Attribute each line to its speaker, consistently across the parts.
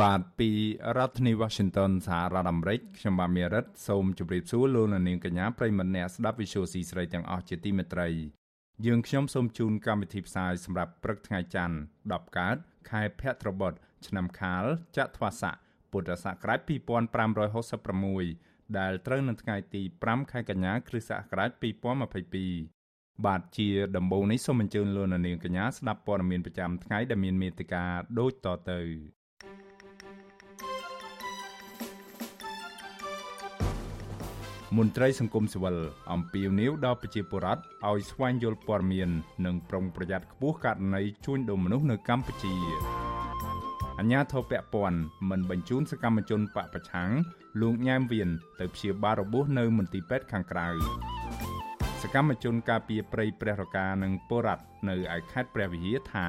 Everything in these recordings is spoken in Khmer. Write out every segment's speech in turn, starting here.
Speaker 1: បាទពីរដ្ឋធានី Washington សហរដ្ឋអាមេរិកខ្ញុំបាទមេរិតសូមជម្រាបសួរលោកអ្នកនាងកញ្ញាប្រិយមិត្តអ្នកស្ដាប់ Visual C ស្រីទាំងអស់ជាទីមេត្រីយើងខ្ញុំសូមជូនកម្មវិធីផ្សាយសម្រាប់ព្រឹកថ្ងៃច័ន្ទ10កើតខែភទ្របទឆ្នាំខាលចត្វាស័កពុទ្ធសករាជ2566ដែលត្រូវនៅថ្ងៃទី5ខែកញ្ញាគ្រិស្តសករាជ2022បាទជាដំបូងនេះសូមអញ្ជើញលោកអ្នកនាងកញ្ញាស្ដាប់ព័ត៌មានប្រចាំថ្ងៃដែលមានមេត្តាដូចតទៅ មន្ត្រីសង្គមស៊ីវិលអំពាវនាវដល់ប្រជាពលរដ្ឋឲ្យស្វែងយល់ព័ត៌មាន និងប្រុងប្រយ័ត្នខ្ពស់ករណីជួញដូរមនុស្សនៅកម្ពុជាអញ្ញាធិបពពន់មិនបញ្ជូនសកម្មជនបកប្រឆាំងលោកញ៉ែមវៀនទៅព្យាបាលរបួសនៅមន្ទីរពេទ្យខាងក្រៅសកម្មជនការពារព្រៃព្រះរកានិងបុរដ្ឋនៅឯខេត្តព្រះវិហារថា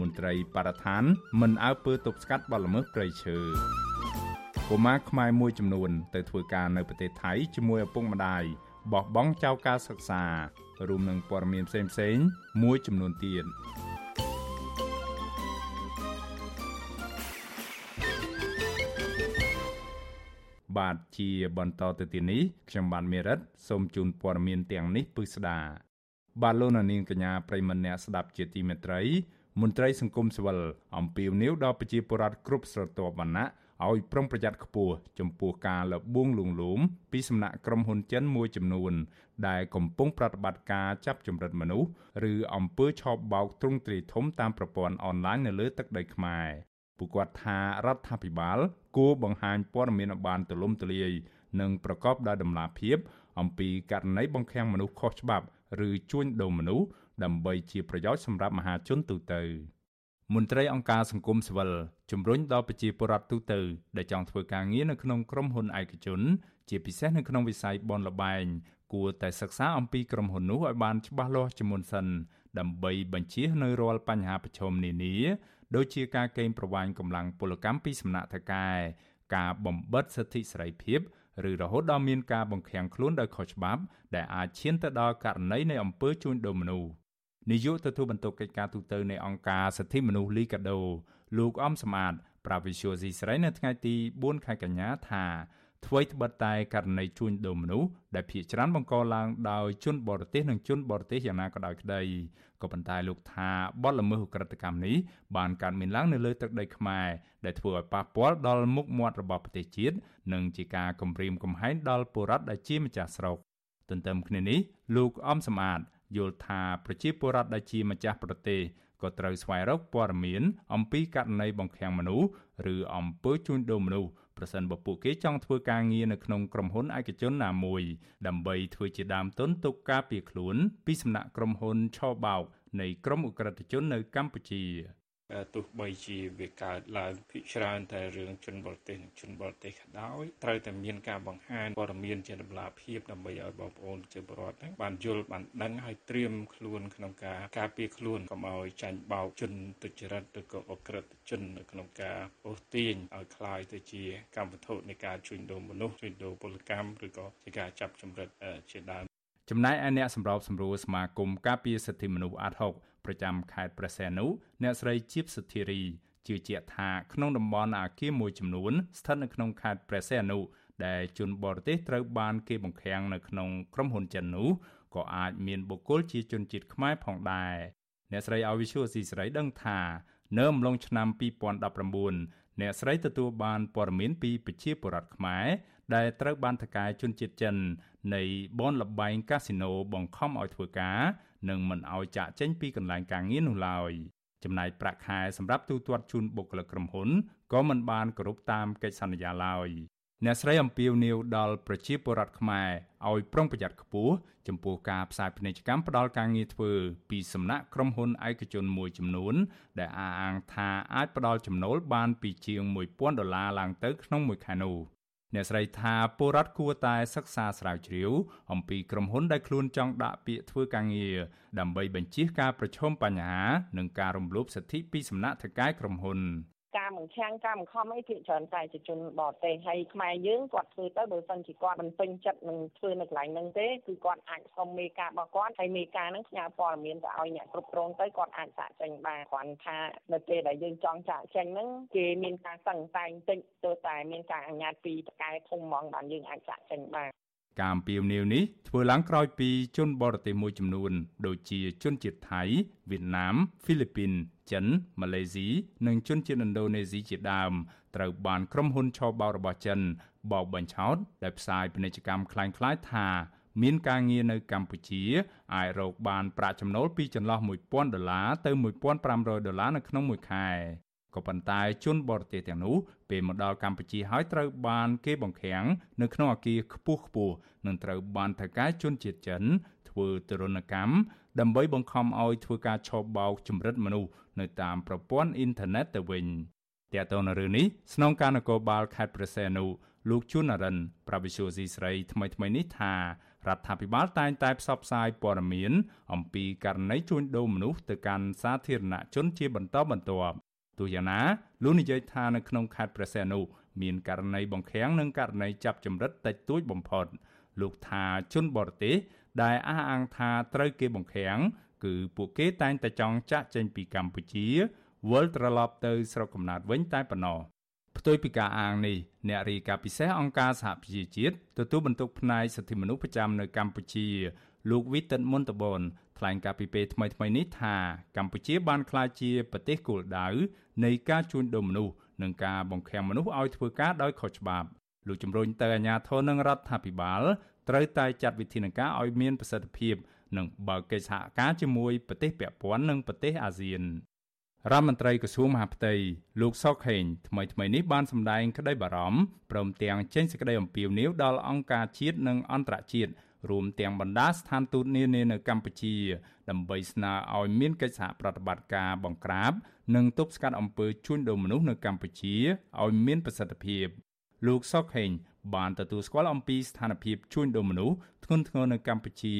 Speaker 1: មន្ត្រីបរិស្ថានមិនអើពើទប់ស្កាត់បទល្មើសព្រៃឈើ កុមារខ្មែរមួយចំនួនទៅធ្វើការនៅប្រទេសថៃជាមួយឪពុកម្ដាយបោះបង់ចោលការសិក្សារួមនឹងព័ត៌មានផ្សេងៗមួយចំនួនទៀតបាទជាបន្តទៅទីនេះខ្ញុំបានមេរិតសូមជូនព័ត៌មានទាំងនេះពិស្ដាបាទលោកនាងកញ្ញាប្រិមម្នាក់ស្ដាប់ជាទីមេត្រីមន្ត្រីសង្គមស៊ីវិលអំពាវនាវដល់ប្រជាពលរដ្ឋគ្រប់ស្រទាប់វណ្ណៈ ឲ្យប្រុងប្រយ័ត្នខ្ពស់ចំពោះការលបួងលួងលោមពីសំណាក់ក្រុមហ៊ុនចិនមួយចំនួន ដែលកំពុងប្រតិបត្តិការចាប់ចម្រិតមនុស្សឬអំពើឆោបបោកទ្រង់ទ្រាយធំតាមប្រព័ន្ធអនឡាញនៅលើទឹកដីខ្មែរពួកគាត់ថារដ្ឋាភិបាលគួរបង្ហាញព័ត៌មានឲ្យបានទូលំទូលាយនិងប្រកបដោយតម្លាភាពអំពីករណីបង្ខាំងមនុស្សខុសច្បាប់ ឬជួញដូរមនុស្សដើម្បីជាប្រយោជន៍សម្រាប់មហាជនទូទៅមន្ត្រីអង្គការសង្គមស៊ីវិល ជំរុញដល់ប្រជាពលរដ្ឋទូទៅដែលចង់ធ្វើការងារនៅក្នុងក្រុមហ៊ុនឯកជន ជាពិសេសនៅក្នុងវិស័យបនលបែងគួរតែសិក្សាអំពីក្រុមហ៊ុននោះឲ្យបានច្បាស់លាស់ជាមុនសិនដើម្បីបញ្ជៀសនៅរាល់បញ្ហាប្រឈមនានាដូចជាការកេងប្រវ័ញ្ចកម្លាំងពលកម្មពីសំណាក់ថកែការបំបិតសិទ្ធិសេរីភាពឬរហូតដល់មានការបង្ខាំងខ្លួនដោយខុសច្បាប់ ដែលអាចឈានទៅដល់ករណីនៃអំពើជួញដូរមនុស្សនាយកទទួលបន្ទុកកិច្ចការទូតនៃអង្គការសិទ្ធិមនុស្សលីកាដូ លោកអំសមាតប្រាវិសុយស៊ីស្រីនៅថ្ងៃទី4ខែកញ្ញាថាអ្វីត្បិតតែករណីជួញដូរមនុស្សដែលភ ieck ច្រើនបង្កឡើងដោយជនបរទេសនិងជនបរទេសយ៉ាងណាក៏ដោយក្តីក៏ប៉ុន្តែលោកថាបទល្មើសឧក្រិដ្ឋកម្មនេះបានកើតមានឡើងនៅលើទឹកដីខ្មែរដែលធ្វើឲ្យប៉ះពាល់ដល់មុខមាត់របស់ប្រទេសជាតិនិងជាការគំរាមកំហែងដល់ពលរដ្ឋដែលជាម្ចាស់ស្រុកទន្ទឹមគ្នានេះលោកអំសំអាតយល់ថាប្រជាពលរដ្ឋដែលជាម្ចាស់ប្រទេស ក៏ត្រូវស្វែងរកព័ត៌មានអំពីករណីបង្ខាំងមនុស្សឬអំពើជួញដូរមនុស្សប្រសិនបើពួកគេចង់ធ្វើការងារនៅក្នុងក្រុមហ៊ុនឯកជនណាមួយដើម្បីធ្វើជាដើមទុនទុកការពារខ្លួនពីសំណាក់ក្រុមហ៊ុនឆោបោកនៃក្រុមអ ுக ្រិតជននៅកម្ពុជា
Speaker 2: ទោះបីជាវាកើតឡើងភិកច្រើនតែរឿងជនបរទេសនិងជនបរទេសក៏ដោយត្រូវតែមានការបង្ហាញព័ត៌មានជាតម្លាភាពដើម្បីឲ្យបងប្អូនជាពលរដ្ឋហ្នឹងបានយល់បានដឹងហើយត្រៀមខ្លួនក្នុងការការពារខ្លួនកុំឲ្យចាញ់បោកជនទុច្ចរិតឬក៏អក្រិតជននៅក្នុងការអូសទាញឲ្យคล้ายទៅជាកម្មវត្ថុនៃការជួញដូរមនុស្សជួញដូរពលកម្មឬក៏ជាការចាប់ចម្រិតជាដើម
Speaker 1: ចំណែកឯអ្នកសម្របសម្រួលសមាគមការពារសិទ្ធិមនុស្សអាត់ហុក ប្រចាំខេត្តព្រះសីហនុអ្នកស្រីជីបសុធារីជឿជាក់ថាក្នុងតំបន់អាគារមួយចំនួនស្ថិតនៅក្នុងខេត្តព្រះសីហនុដែលជនបរទេសត្រូវបានគេបង្ខាំងនៅក្នុងក្រុមហ៊ុនចិននោះក៏អាចមានបុគ្គលជាជនជាតិខ្មែរផងដែរអ្នកស្រីអវិសុស៊ីស្រីដឹងថានៅអំឡុងឆ្នាំ2019អ្នកស្រីទទួលបានព័ត៌មានពីប្រជាពលរដ្ឋខ្មែរដែលត្រូវបានថកែជនជាតិចិន នៃបនលបែងកាស៊ីណូបង្ខំឲ្យធ្វើការនិងមិនឲ្យចាក់ចេញពីកន្លែងការងារនោះឡើយចំណាយប្រាក់ខែសម្រាប់ទូទាត់ជូនបុគ្គលិកក្រុមហ៊ុនក៏មិនបានគោរពតាមកិច្ចសន្យាឡើយអ្នកស្រីអំពាវនាវដល់ប្រជាពលរដ្ឋខ្មែរឲ្យប្រុងប្រយ័ត្នខ្ពស់ចំពោះការផ្សាយពាណិជ្ជកម្មផ្ដាល់ការងារធ្វើពីសំណាក់ក្រុមហ៊ុនឯកជនមួយចំនួន ដែលអះអាងថាអាចផ្ដាល់ចំណូលបានពីជាង1000ដុល្លារឡើងទៅក្នុងមួយខែនោះ អ្នកស្រីថាពលរដ្ឋគួរតែសិក្សាស្រាវជ្រាវអំពីក្រុមហ៊ុនដែលខ្លួនចង់ដាក់ពាក្យធ្វើការងារដើម្បីបញ្ជៀសការប្រឈមបញ្ហា និងការរំលោភសិទ្ធិពីសំណាក់ថៅកែក្រុមហ៊ុន
Speaker 3: ការបង្ខាំងការបង្ខំអីភាគច្រើនតែជាជនបរទេសហើយខ្មែរយើងគាត់ធ្វើទៅបើសិនជាគាត់មិនពេញចិត្តនឹងធ្វើនៅកន្លែងហ្នឹងទេគឺគាត់អាចសុំមេការរបស់គាត់ហើយមេការហ្នឹងផ្ញើព័ត៌មានទៅឲ្យអ្នកគ្រប់គ្រងទៅគាត់អាចចាក់ចេញបានគ្រាន់ថានៅពេលដែលយើងចង់ចាក់ចេញហ្នឹងគេមានការសង្ស័យបន្តិចទើបតែមានការអនុញ្ញាតពីតកែធំហ្មងបានយើងអាចចាក់ចេញបាន
Speaker 1: ការអំពាវនាវនេះធ្វើឡើងក្រោយពីជនបរទេសមួយចំនួន ដូចជាជនជាតិថៃវៀតណាមហ្វីលីពីនចិនម៉ាឡេស៊ីនិងជនជាតិឥណ្ឌូនេស៊ីជាដើមត្រូវបានក្រុមហ៊ុនឆបោករបស់ចិនបោកបញ្ឆោតដែលផ្សាយពាណិជ្ជកម្មคล้ายៗថាមានការងារនៅកម្ពុជាអាចរកបានប្រាក់ចំណូលពីចន្លោះ1000ដុល្លារទៅ1500ដុល្លារនៅក្នុងមួយខែ ក៏ប៉ុន្តែជនបរទេសទាំងនោះពេលមកដល់កម្ពុជាហើយត្រូវបានគេបង្ខាំងនៅក្នុងអគារខ្ពស់ខ្ពស់និងត្រូវបានថៅកែជនជាតិចិនធ្វើទរណកម្មដើម្បីបង្ខំឲ្យធ្វើការឆបោកជំរិតមនុស្សនៅតាមប្រព័ន្ធអ៊ីនធឺណិតទៅវិញតើតើនៅរឿងនេះស្នងការនគរបាលខេត្តព្រះសីហនុលោកជួននរិនប្រវិសុយស៊ីស្រីថ្មីថ្មីនេះថារដ្ឋាភិបាលតែងតែផ្សព្វផ្សាយព័ត៌មានអំពីករណីជួញដូរមនុស្សទៅកាន់សាធារណជនជាបន្តបន្ទាប់ ទោះយ៉ាងណាលោកនិយាយថានៅក្នុងខេត្តព្រះសីហនុមានករណីបង្ខាំងនិងករណីចាប់ចម្រិតតិចតួចបំផុតលោកថាជនបរទេសដែលអះអាងថាត្រូវគេបង្ខាំងគឺពួកគេតែងតែចង់ចាក់ចេញពីកម្ពុជាវិលត្រឡប់ទៅស្រុកកំណើតវិញតែប៉ុណ្ណោះផ្ទុយពីការអាងនេះអ្នករាយការណ៍ពិសេសអង្គការសហប្រជាជាតិទទួលបន្ទុកផ្នែកសិទ្ធិមនុស្សប្រចាំនៅកម្ពុជា លោកវិទិតមុនតបនថ្លែងការពីពេលថ្មីថ្មីនេះថាកម្ពុជាបានក្លាយជាប្រទេសគោលដៅនៃការជួញដូរមនុស្សនិងការបង្ខាំងមនុស្សឲ្យធ្វើការដោយខុសច្បាប់លោកជំរុញទៅអាជ្ញាធរនិងរដ្ឋាភិបាលត្រូវតែចាត់វិធានការឲ្យមានប្រសិទ្ធភាពនិងបើកកិច្ចសហការជាមួយប្រទេសពាក់ព័ន្ធនិងប្រទេសអាស៊ានរដ្ឋមន្ត្រីក្រសួងមហាផ្ទៃលោកសុកហេងថ្មីថ្មីនេះបានសម្ដែងក្តីបារម្ភព្រមទាំងចេញសេចក្តីអំពាវនាវដល់អង្គការជាតិនិងអន្តរជាតិរួមទាំងបណ្ដាស្ថានទូតនានានៅកម្ពុជា ដើម្បីស្នើឲ្យមានកិច្ចសហប្រតិបត្តិការបង្ក្រាប និងទប់ស្កាត់អំពើជួញដូរមនុស្សនៅកម្ពុជាឲ្យមានប្រសិទ្ធភាពលោកសុកហេងបានទទួលស្គាល់អំពីស្ថានភាពជួញដូរមនុស្សធ្ងន់ធ្ងរនៅកម្ពុជា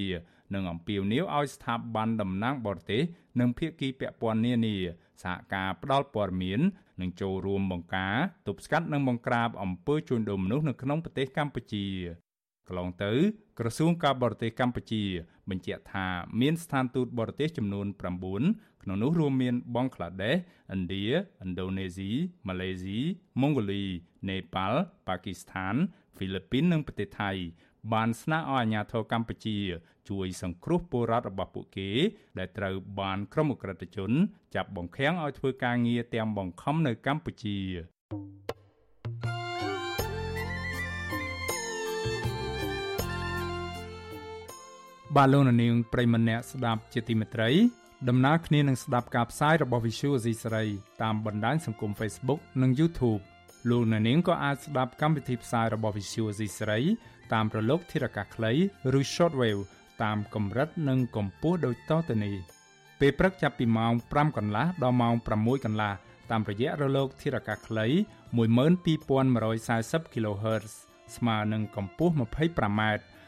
Speaker 1: និងអំពាវនាវឲ្យស្ថាប័នតំណាងបរទេសនិងភាគីពាក់ព័ន្ធនានាសហការផ្តល់ព័ត៌មាននិងចូលរួមបង្ការទប់ស្កាត់និងបង្ក្រាបអំពើជួញដូរមនុស្សនៅក្នុងប្រទេសកម្ពុជា កន្លងទៅក្រសួងការបរទេសកម្ពុជា បញ្ជាក់ថាមានស្ថានទូតបរទេសចំនួន9ក្នុងនោះរួមមានបង់ក្លាដេសឥណ្ឌាឥណ្ឌូនេស៊ីម៉ាឡេស៊ីម៉ុងហ្គូលីនេប៉ាល់ប៉ាគីស្ថានហ្វីលីពីននិងប្រទេសថៃបានស្នើឲ្យអាជ្ញាធរកម្ពុជា ជួយសង្គ្រោះពលរដ្ឋរបស់ពួកគេ ដែលត្រូវបានក្រុមអក្រិតជន ចាប់បង្ខាំងឲ្យធ្វើការងារទាំងបង្ខំនៅកម្ពុជា បាទលោកនាងប្រិមម្នាក់ស្ដាប់ជាទីមេត្រីដំណើរគ្នានឹងស្ដាប់ការផ្សាយរបស់ Visual Asia សេរីតាមបណ្ដាញសង្គម Facebook និង YouTube លោកអ្នកនាងក៏អាចស្ដាប់កម្មវិធីផ្សាយរបស់ Visual Asia សេរីតាមរលកធារកាសខ្លីឬ Shortwave តាមកម្រិតនិងកម្ពស់ដូចតទៅនេះពេលព្រឹកចាប់ពីម៉ោង5កន្លះដល់ម៉ោង6កន្លះតាមរយៈរលកធារកាសខ្លី12140 kHz ស្មើនឹងកម្ពស់ 25m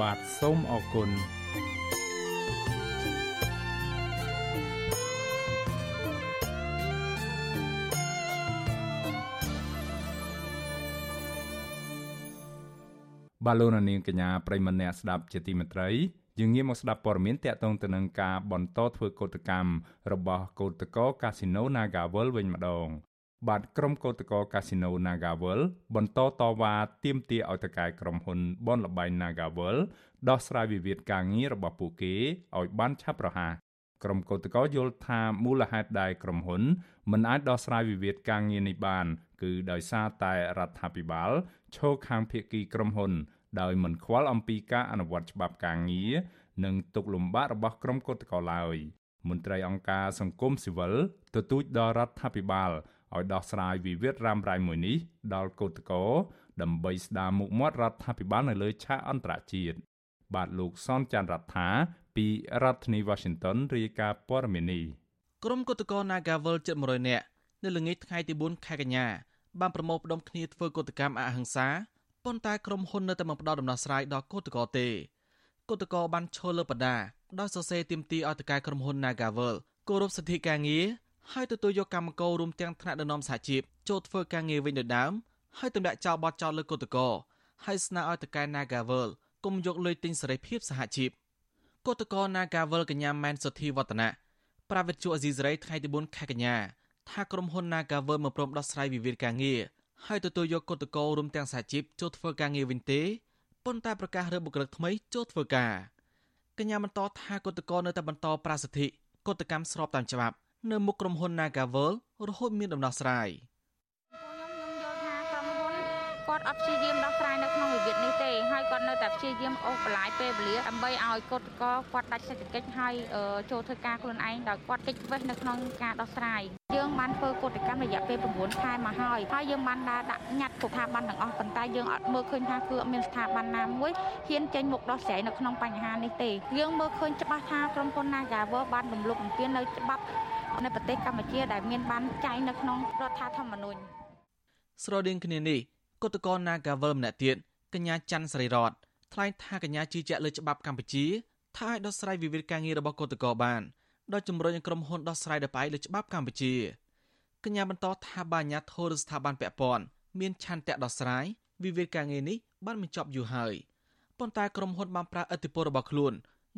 Speaker 1: បាទសូមអរគុណបាទលោកនាងកញ្ញាប្រិមម្នាក់ស្ដាប់ជាទីមេត្រីយើងងាកមកស្ដាប់ព័ត៌មានតាក់ទងទៅនឹងការបន្តធ្វើកោតកម្មរបស់កោតក្រកាស៊ីណូ Nagavel វិញម្ដង បាទក្រុមកោតក្រកាស៊ីណូ Nagavel បន្តតវ៉ាទាមទារឲ្យតកែក្រុមហ៊ុនបនលបែង Nagavel ដោះស្រាយវិវាទការងាររបស់ពួកគេឲ្យបានឆាប់រហ័សក្រុមកោតក្រយល់ថាមូលហេតុដែលក្រុមហ៊ុនមិនអាចដោះស្រាយវិវាទការងារនេះបាន គឺដោយសារតែរដ្ឋាភិបាលឈរខាងភាគីក្រុមហ៊ុន ដោយមិនខ្វល់អំពីការអនុវត្តច្បាប់ការងារនិងទុកលំបាករបស់ក្រុមគឧតកោឡើយមន្ត្រីអង្គការសង្គមស៊ីវិលទទូចដល់រដ្ឋាភិបាល ឲ្យដោះស្រាយវិវាទរ៉ាំរ៉ៃមួយនេះដល់គឧតកោដើម្បីស្ដារមុខមាត់រដ្ឋាភិបាលនៅលើឆាកអន្តរជាតិបាទលោកសនច័ន្ទរដ្ឋាពីរដ្ឋធានី Washington រាយការណ៍ព័ត៌មាននេះ
Speaker 4: ក្រុមគឧតកោ Nagavel ជិត100នាក់នៅល្ងាចថ្ងៃទី4ខែកញ្ញាបានប្រមូលផ្ដុំគ្នាធ្វើកុតកម្មអហិង្សាប៉ុន្តែក្រុមហ៊ុននៅតែមិនផ្ដល់ដំណោះស្រាយដល់គឧតកោទេគឧតកោបានឈលលើបដាដោយសរសេរទាមទារឲ្យតកែក្រុមហ៊ុន Nagavel គោរពសិទ្ធិការងារ ហើយទទួលយកកម្មកររួមទាំងថ្នាក់ដឹកនាំសហជីពចូលធ្វើការងារវិញដូចដើមហើយទម្លាក់ចោលបទចោលលើគឧតកោហើយស្នើឲ្យតកែ Nagavel គុំយកលុយទិញសេរីភាពសហជីពគឧតកោ Nagavel កញ្ញាម៉ែនសុធីវឌ្ឍនៈប្រាវិទ្យាអេស៊ីសរ៉ៃថ្ងៃទី4ខែកញ្ញាថាក្រុមហ៊ុន Nagavel មិនព្រមដោះស្រាយវិវាទការងារហើយទទួលយកគឧតកោរួមទាំងសហជីពចូលធ្វើការងារវិញទេប៉ុន្តែប្រកាសរើបុគ្គលិកថ្មីចូលធ្វើការកញ្ញាបន្តថាគឧតកោនៅតែបន្តប្រាសិទ្ធិកុតកម្មស្របតាមច្បាប់ នៅមុខក្រុមហ៊ុន Nagavel រហូតមានដំណោះស្រាយ។
Speaker 5: គាត់អត់ព្យាយាមដោះស្រាយនៅក្នុងវិវាទនេះទេហើយគាត់នៅតែព្យាយាមអូសបន្លាយពេលវេលាដើម្បីឲ្យកត់កគាត់ដាច់សេដ្ឋកិច្ចហើយចូលធ្វើការខ្លួនឯងដោយគាត់កិច្ចវេះនៅក្នុងការដោះស្រាយយើងបានធ្វើកតកម្មរយៈពេល9ខែមកហើយហើយយើងបានដើរដាក់ញត្តិស្ថាប័នទាំងអស់ប៉ុន្តែយើងអត់មើលឃើញថាគឺអត់មានស្ថាប័នណាមួយហ៊ានចេញមុខដោះស្រាយនៅក្នុងបញ្ហានេះទេយើងមើលឃើញច្បាស់ថាក្រុមហ៊ុន Nagawer បានរំលោភបំពាននៅច្បាប់ នៅប្រទេសកម្ពុជាដែលមានបានចែងនៅក្នុងរដ្ឋធម្មនុញ្ញ
Speaker 4: ស្រដៀងគ្នានេះគឧតកោ Nagavel ម្នាក់ទៀតកញ្ញាច័ន្ទសេរីរតថ្លែងថាកញ្ញាជឿជាក់លើច្បាប់កម្ពុជាថាឲ្យដោះស្រាយវិវាទការងាររបស់គឧតកោបានដោយជំរុញឲ្យក្រុមហ៊ុនដោះស្រាយដោយផ្អែកលើច្បាប់កម្ពុជាកញ្ញាបន្តថាបាញាធរស្ថាប័នពាក់ព័ន្ធមានឆន្ទៈដោះស្រាយវិវាទការងារនេះបានបញ្ចប់យូរហើយប៉ុន្តែក្រុមហ៊ុនបានប្រើឥទ្ធិពលរបស់ខ្លួន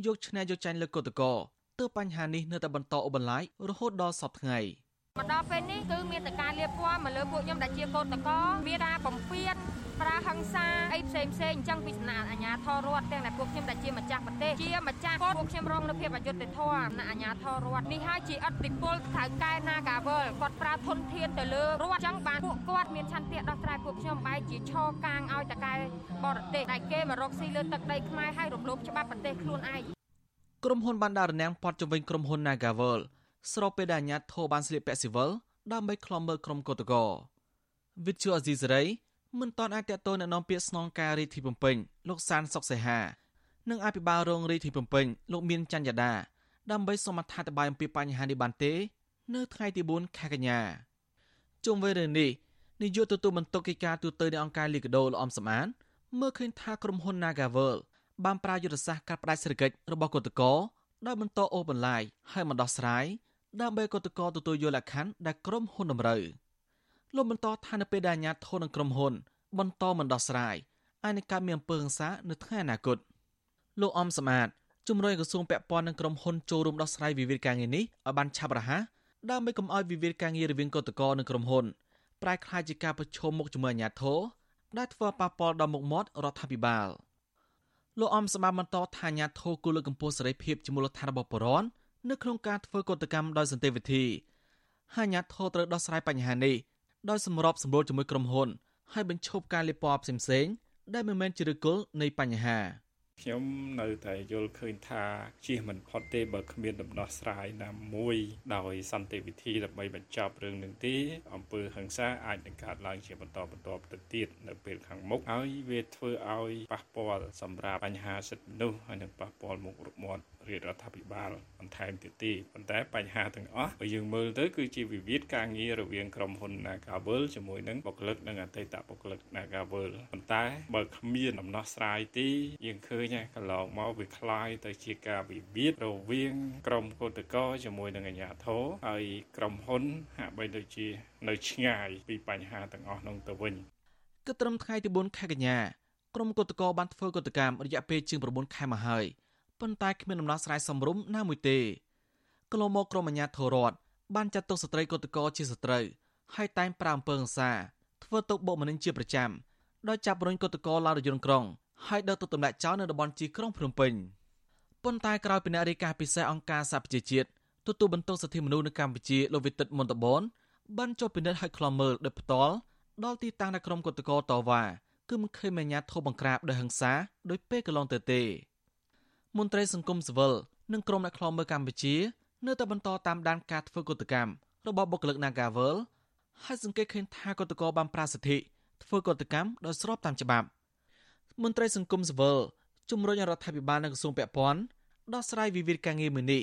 Speaker 4: យកឈ្នះយកចាញ់លើគឧតកោ ទើបបញ្ហានេះនៅតែបន្តអូសបន្លាយរហូតដល់សពថ្ងៃ។
Speaker 5: មកដល់ពេលនេះគឺមានតែការលៀបពណ៌មកលើពួកខ្ញុំដែលជាកូនតកមានការបំពេញប្រើហិង្សាអីផ្សេងផ្សេងអញ្ចឹងពីសំណាក់អាជ្ញាធររដ្ឋទាំងតែពួកខ្ញុំដែលជាម្ចាស់ប្រទេសជាម្ចាស់គាត់ពួកខ្ញុំរងនៅភាពអយុត្តិធម៌ណាអាជ្ញាធររដ្ឋនេះហើយជាអតិពលថៅកែ Nagavel គាត់ប្រើធនធានទៅលើរដ្ឋអញ្ចឹងបានពួកគាត់មានឆន្ទៈដោះស្រាយពួកខ្ញុំបែរជាឈរកាងឲ្យតកែបរទេសដែលគេមករកស៊ីលើទឹកដីខ្មែរហើយរំលោភច្បាប់ប្រទេសខ្លួនឯង
Speaker 4: ក្រុមហ៊ុនបានដាក់រនាំងព័ទ្ធជំវិញក្រុមហ៊ុន Nagavel ស្របពេលដែលអាញាធរបានស្លៀកពាក់ស៊ីវិលដើម្បីខ្លំមើលក្រុមកោតកោវិទ្យុអេស៊ីសេរីមិនតាន់អាចតតទៅណែនាំពាក្យស្នងការរាជធានីភ្នំពេញលោកសានសុកសេហានិងអភិបាលរងរាជធានីភ្នំពេញលោកមានច័ន្ទយ៉ាដាដើម្បីសូមអត្ថាធិប្បាយអំពីបញ្ហានេះបានទេ នៅថ្ងៃទី4ខែកញ្ញាជុំវិញរឿងនេះនាយកទទួលបន្ទុកកិច្ចការទូតនៃអង្គការលីកាដូលោកអំសំអានមើលឃើញថាក្រុមហ៊ុន Nagavel បានប្រើយុទ្ធសាស្ត្រកាត់ផ្តាច់សេដ្ឋកិច្ចរបស់គឧតកោដោយបន្តអូសបន្លាយហើយមិនដោះស្រាយដើម្បីកតកតទទួលយកលក្ខខណ្ឌដែលក្រុមហ៊ុនតម្រូវលោកបន្តថានៅពេលដែលអាជ្ញាធរនិងក្រុមហ៊ុន បន្តមិនដោះស្រាយអាចនឹងកើតមានអំពើហិង្សានៅថ្ងៃអនាគតលោកអំសមាតជំរុញក្រសួងពាក់ព័ន្ធនិងក្រុមហ៊ុនចូលរួមដោះស្រាយវិវាទការងារនេះឲ្យបានឆាប់រហ័សដើម្បីកុំឲ្យវិវាទការងាររវាងកតកនិងក្រុមហ៊ុនប្រែក្លាយជាការប្រឈមមុខជាមួយអាជ្ញាធរដែលធ្វើប៉ះពាល់ដល់មុខមាត់រដ្ឋាភិបាល លោកអំសមាបន្តថាអាជ្ញាធរគួរលើកកម្ពស់សេរីភាពជាមូលដ្ឋានរបស់ប្រជាពលរដ្ឋនៅក្នុងការធ្វើកតកម្មដោយសន្តិវិធីហើយអាជ្ញាធរត្រូវដោះស្រាយបញ្ហានេះដោយសម្របសម្រួលជាមួយក្រុមហ៊ុនហើយបញ្ឈប់ការលាបពណ៌ផ្សេងៗដែលមិនមែនជាឫសគល់នៃបញ្ហា
Speaker 2: ខ្ញុំនៅតែយល់ឃើញថាជៀសមិនផុតទេបើគ្មានដំណោះស្រាយណាមួយដោយសន្តិវិធីដើម្បីបញ្ចប់រឿងនឹងទេអំពើហិង្សាអាចនឹងកើតឡើងជាបន្តបន្ទាប់ទៅទៀតនៅពេលខាងមុខហើយវាធ្វើឲ្យប៉ះពាល់សម្រាប់បញ្ហាសិទ្ធិមនុស្សហើយនឹងប៉ះពាល់មុខរមាត់ រាជរដ្ឋាភិបាលបន្ថែមទៀតទេប៉ុន្តែបញ្ហាទាំងអស់បើយើងមើលទៅគឺជាវិវាទការងាររវាងក្រុមហ៊ុន Nagavel ជាមួយនឹងបុគ្គលិកនិងអតីតបុគ្គលិក Nagavel ប៉ុន្តែបើគ្មានដំណោះស្រាយទេយើងឃើញកន្លងមកវាคล้ายទៅជាការវិវាទរវាងក្រុមកោតកោជាមួយនឹងអាជ្ញាធរហើយក្រុមហ៊ុនហាក់បីដូចជានៅឆ្ងាយពីបញ្ហាទាំងអស់នោះទៅវិញ
Speaker 4: គិតត្រឹមថ្ងៃទី4ខែកញ្ញាក្រុមកោតកោបានធ្វើកោតកម្មរយៈពេលជាង9ខែមកហើយ ប៉ុន្តែគ្មានដំណោះស្រាយសមរម្យណាមួយទេកន្លងមកក្រមអាជ្ញាធររដ្ឋបានចាត់ទុកស្ត្រីកុតកោជាសត្រូវហើយតែងប្រាអំពើហិង្សាធ្វើទុកបុកម្នេញជាប្រចាំដោយចាប់រុញកុតកោឡើងរយន្តក្រុងហើយដឹកទៅទម្លាក់ចោលនៅតំបន់ជីក្រុងភ្នំពេញប៉ុន្តែក្រោយពីអ្នករាយការណ៍ពិសេសអង្គការសហប្រជាជាតិទទួលបន្ទុកសិទ្ធិមនុស្សនៅកម្ពុជាលោកវិទិតមន្តបនបានចុះពិនិត្យឲ្យខ្លំមើលដោយផ្ទាល់ដល់ទីតាំងដែលក្រុមកុតកោតវ៉ាគឺគឺមិនឃើញមានអាញាធិបបង្ក្រាបដោយហិង្សាដោយពេលកន្លងទៅទេ មន្ត្រីសង្គមស៊ីវិលនិងក្រុមអ្នកខ្លំមើលកម្ពុជា នៅតែបន្តតាមដានការធ្វើកុតកម្មរបស់បុគ្គលិក Nagavel ហើយសង្កេតឃើញថាកុតកោបានប្រាសិទ្ធិធ្វើកុតកម្មដោយស្របតាមច្បាប់មន្ត្រីសង្គមស៊ីវិលជំរុញរដ្ឋាភិបាលនិងក្រសួងពាក់ព័ន្ធដោះស្រាយវិវាទការងារមួយនេះ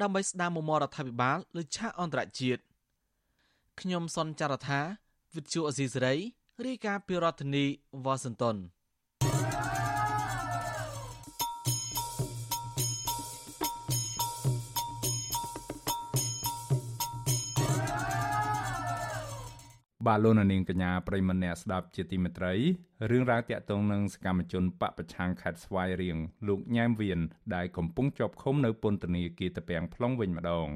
Speaker 4: ដើម្បីស្ដារមុំមរដ្ឋាភិបាលលើឆាកអន្តរជាតិខ្ញុំសនចាររថាវិទ្យុអេស៊ីសេរីរាយការណ៍ពីរដ្ឋធានីវ៉ាស៊ីនតោន
Speaker 1: បាទលោកនាងកញ្ញាប្រិមម្នាក់ស្ដាប់ជាទីមេត្រីរឿងរ៉ាវតាក់ទងនឹងសកម្មជនបពប្រឆាំងខេត្តស្វាយរៀងលោកញ៉ែមវៀនដែលកំពុងជាប់ឃុំនៅពន្ធនាគារតាពាំង plong វិញម្ដង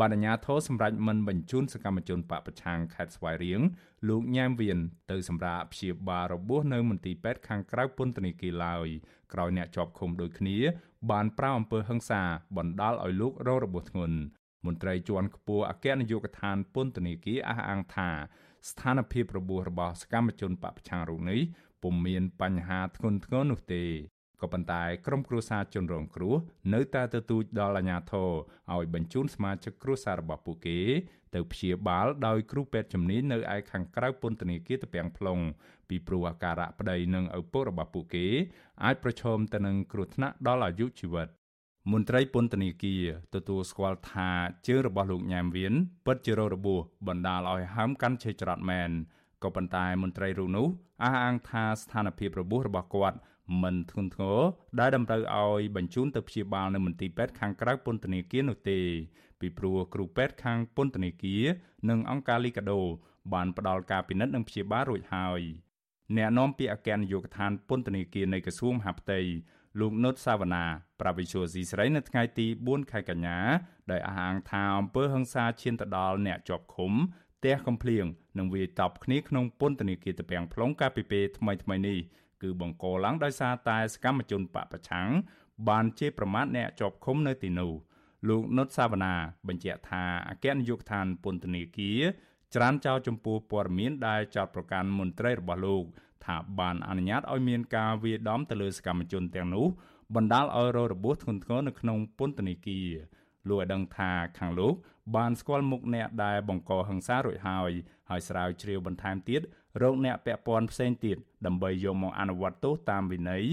Speaker 1: បានអាជ្ញាធរសម្រេចមិនបញ្ជូនសកម្មជនបពប្រឆាំងខេត្តស្វាយរៀងលោកញ៉ែមវៀនទៅសម្រាប់ព្យាបាលរបួសនៅមន្ទីរពេទ្យខាងក្រៅពន្ធនាគារឡើយក្រោយអ្នកជាប់ឃុំដូចគ្នា បានប្រៅអំពើហិង្សាបណ្ដាលឲ្យលោករងរបួសធ្ងន់មន្ត្រីជាន់ខ្ពស់អគ្គនាយកដ្ឋានពន្ធនាគារអះអាងថា ស្ថានភាពរបួសរបស់សកម្មជនបពប្រឆាំងរូបនេះពុំមានបញ្ហាធ្ងន់ធ្ងរនោះទេក៏ប៉ុន្តែក្រុមគ្រួសារជនរងគ្រោះនៅតែទទូចដល់អាជ្ញាធរឲ្យបញ្ជូនសមាជិកគ្រួសាររបស់ពួកគេ ទៅព្យាបាលដោយគ្រូពេទ្យជំនាញនៅឯខាងក្រៅពន្ធនាគារតាពាំង plong ពីព្រោះអាការៈប្តីនិងឪពុករបស់ពួកគេ អាចប្រឈមទៅនឹងគ្រោះថ្នាក់ដល់អាយុជីវិត មន្ត្រីពន្ធនាគារទទួលស្គាល់ថាជើងរបស់លោកញ៉ែមវៀនពិតជារងរបួសបណ្ដាលឲ្យហើមកាន់ឆេច្រត់មែនក៏ប៉ុន្តែមន្ត្រីរូបនោះអះអាងថាស្ថានភាពរបួសរបស់គាត់មិនធ្ងន់ធ្ងរដែលតម្រូវឲ្យបញ្ជូនទៅព្យាបាលនៅមន្ទីរពេទ្យខាងក្រៅពន្ធនាគារនោះទេពីព្រោះគ្រូពេទ្យខាងពន្ធនាគារនិងអង្គការលីកាដូបានផ្ដល់ការពិនិត្យនិងព្យាបាលរួចហើយអ្នកនាំពាក្យអគ្គនាយកដ្ឋានពន្ធនាគារនៃក្រសួងមហាផ្ទៃ លោកនុតសាវណ្ណាប្រាវិសុយស៊ីស្រីនៅថ្ងៃទី4ខែកញ្ញាដោយអះអាងថាអំពើហិង្សាឈានទៅដល់អ្នកជាប់ឃុំផ្ទះកំភ្លៀងនិងវាយតប់គ្នាក្នុងពន្ធនាគារតាពាំង plong កាលពីពេលថ្មីៗនេះគឺបង្កឡើងដោយសារតែសកម្មជនបពប្រឆាំងបានជេរប្រមាថអ្នកជាប់ឃុំនៅទីនោះលោកនុតសាវណ្ណាបញ្ជាក់ថាអគ្គនាយកដ្ឋានពន្ធនាគារច្រានចោលចំពោះព័ត៌មានដែលចោទប្រកាន់មន្ត្រីរបស់លោក ថាបានអនុញ្ញាតឲ្យមានការវាយដំទៅលើសកម្មជនទាំងនោះបណ្ដាលឲ្យរងរបួសធ្ងន់ធ្ងរនៅក្នុងពន្ធនាគារលោកឲ្យដឹងថាខាងលោកបានស្គាល់មុខអ្នកដែលបង្កហិង្សារួចហើយហើយស្រាវជ្រាវបន្ថែមទៀតរកអ្នកពាក់ព័ន្ធផ្សេងទៀតដើម្បីយកមកអនុវត្តទោសតាមវិន័យ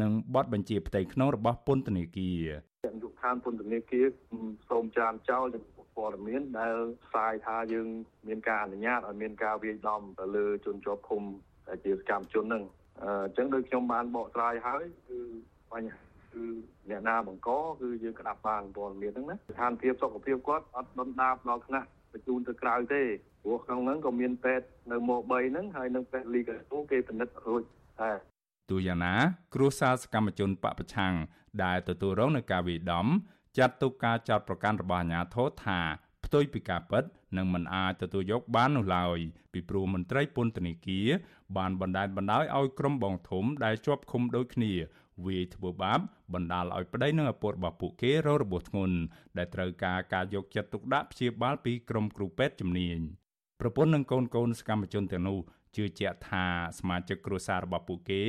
Speaker 1: និងបទបញ្ជាផ្ទៃក្នុងរបស់ពន្ធនាគារ
Speaker 6: យុគឋានពន្ធនាគារសូមចានចោលចំពោះព័ត៌មានដែលផ្សាយថាយើងមានការអនុញ្ញាតឲ្យមានការវាយដំទៅលើជនជាប់ឃុំដែល ជាសកម្មជនហ្នឹងអញ្ចឹងដូចខ្ញុំបានបកស្រាយហើយគឺបញ្ហាគឺអ្នកណាបង្កគឺយើងក្តាប់បានព័ត៌មានហ្នឹងណាស្ថានភាពសុខភាពគាត់អត់ដុនដាបដល់ថ្នាក់បញ្ជូនទៅក្រៅទេព្រោះក្នុងហ្នឹងក៏មានពេទ្យនៅម៉ូ3ហ្នឹងហើយនឹងពេទ្យលីកាទូគេពិនិត្យរួចតែ
Speaker 1: ទូយ៉ាងណា គ្រួសារសកម្មជនបពប្រឆាំងដែលទទួលរងនឹងការវាយដំចាត់ទុកការចោទប្រកាន់របស់អាជ្ញាធរថា ផ្ទុយពីការពិតនិងមិនអាចទទួលយកបាននោះឡើយពីព្រោះមន្ត្រីពន្ធនាគារបានបណ្តែតបណ្តោយឲ្យក្រុមបងធំដែលជាប់ឃុំដូចគ្នាវាយធ្វើបាបបណ្ដាលឲ្យប្តីនិងឪពុករបស់ពួកគេរងរបួសធ្ងន់ដែលត្រូវការការយកចិត្តទុកដាក់ព្យាបាលពីក្រុមគ្រូពេទ្យជំនាញប្រពន្ធនិងកូនកូនសកម្មជនទាំងនោះជឿជាក់ថាសមាជិកគ្រួសាររបស់ពួកគេ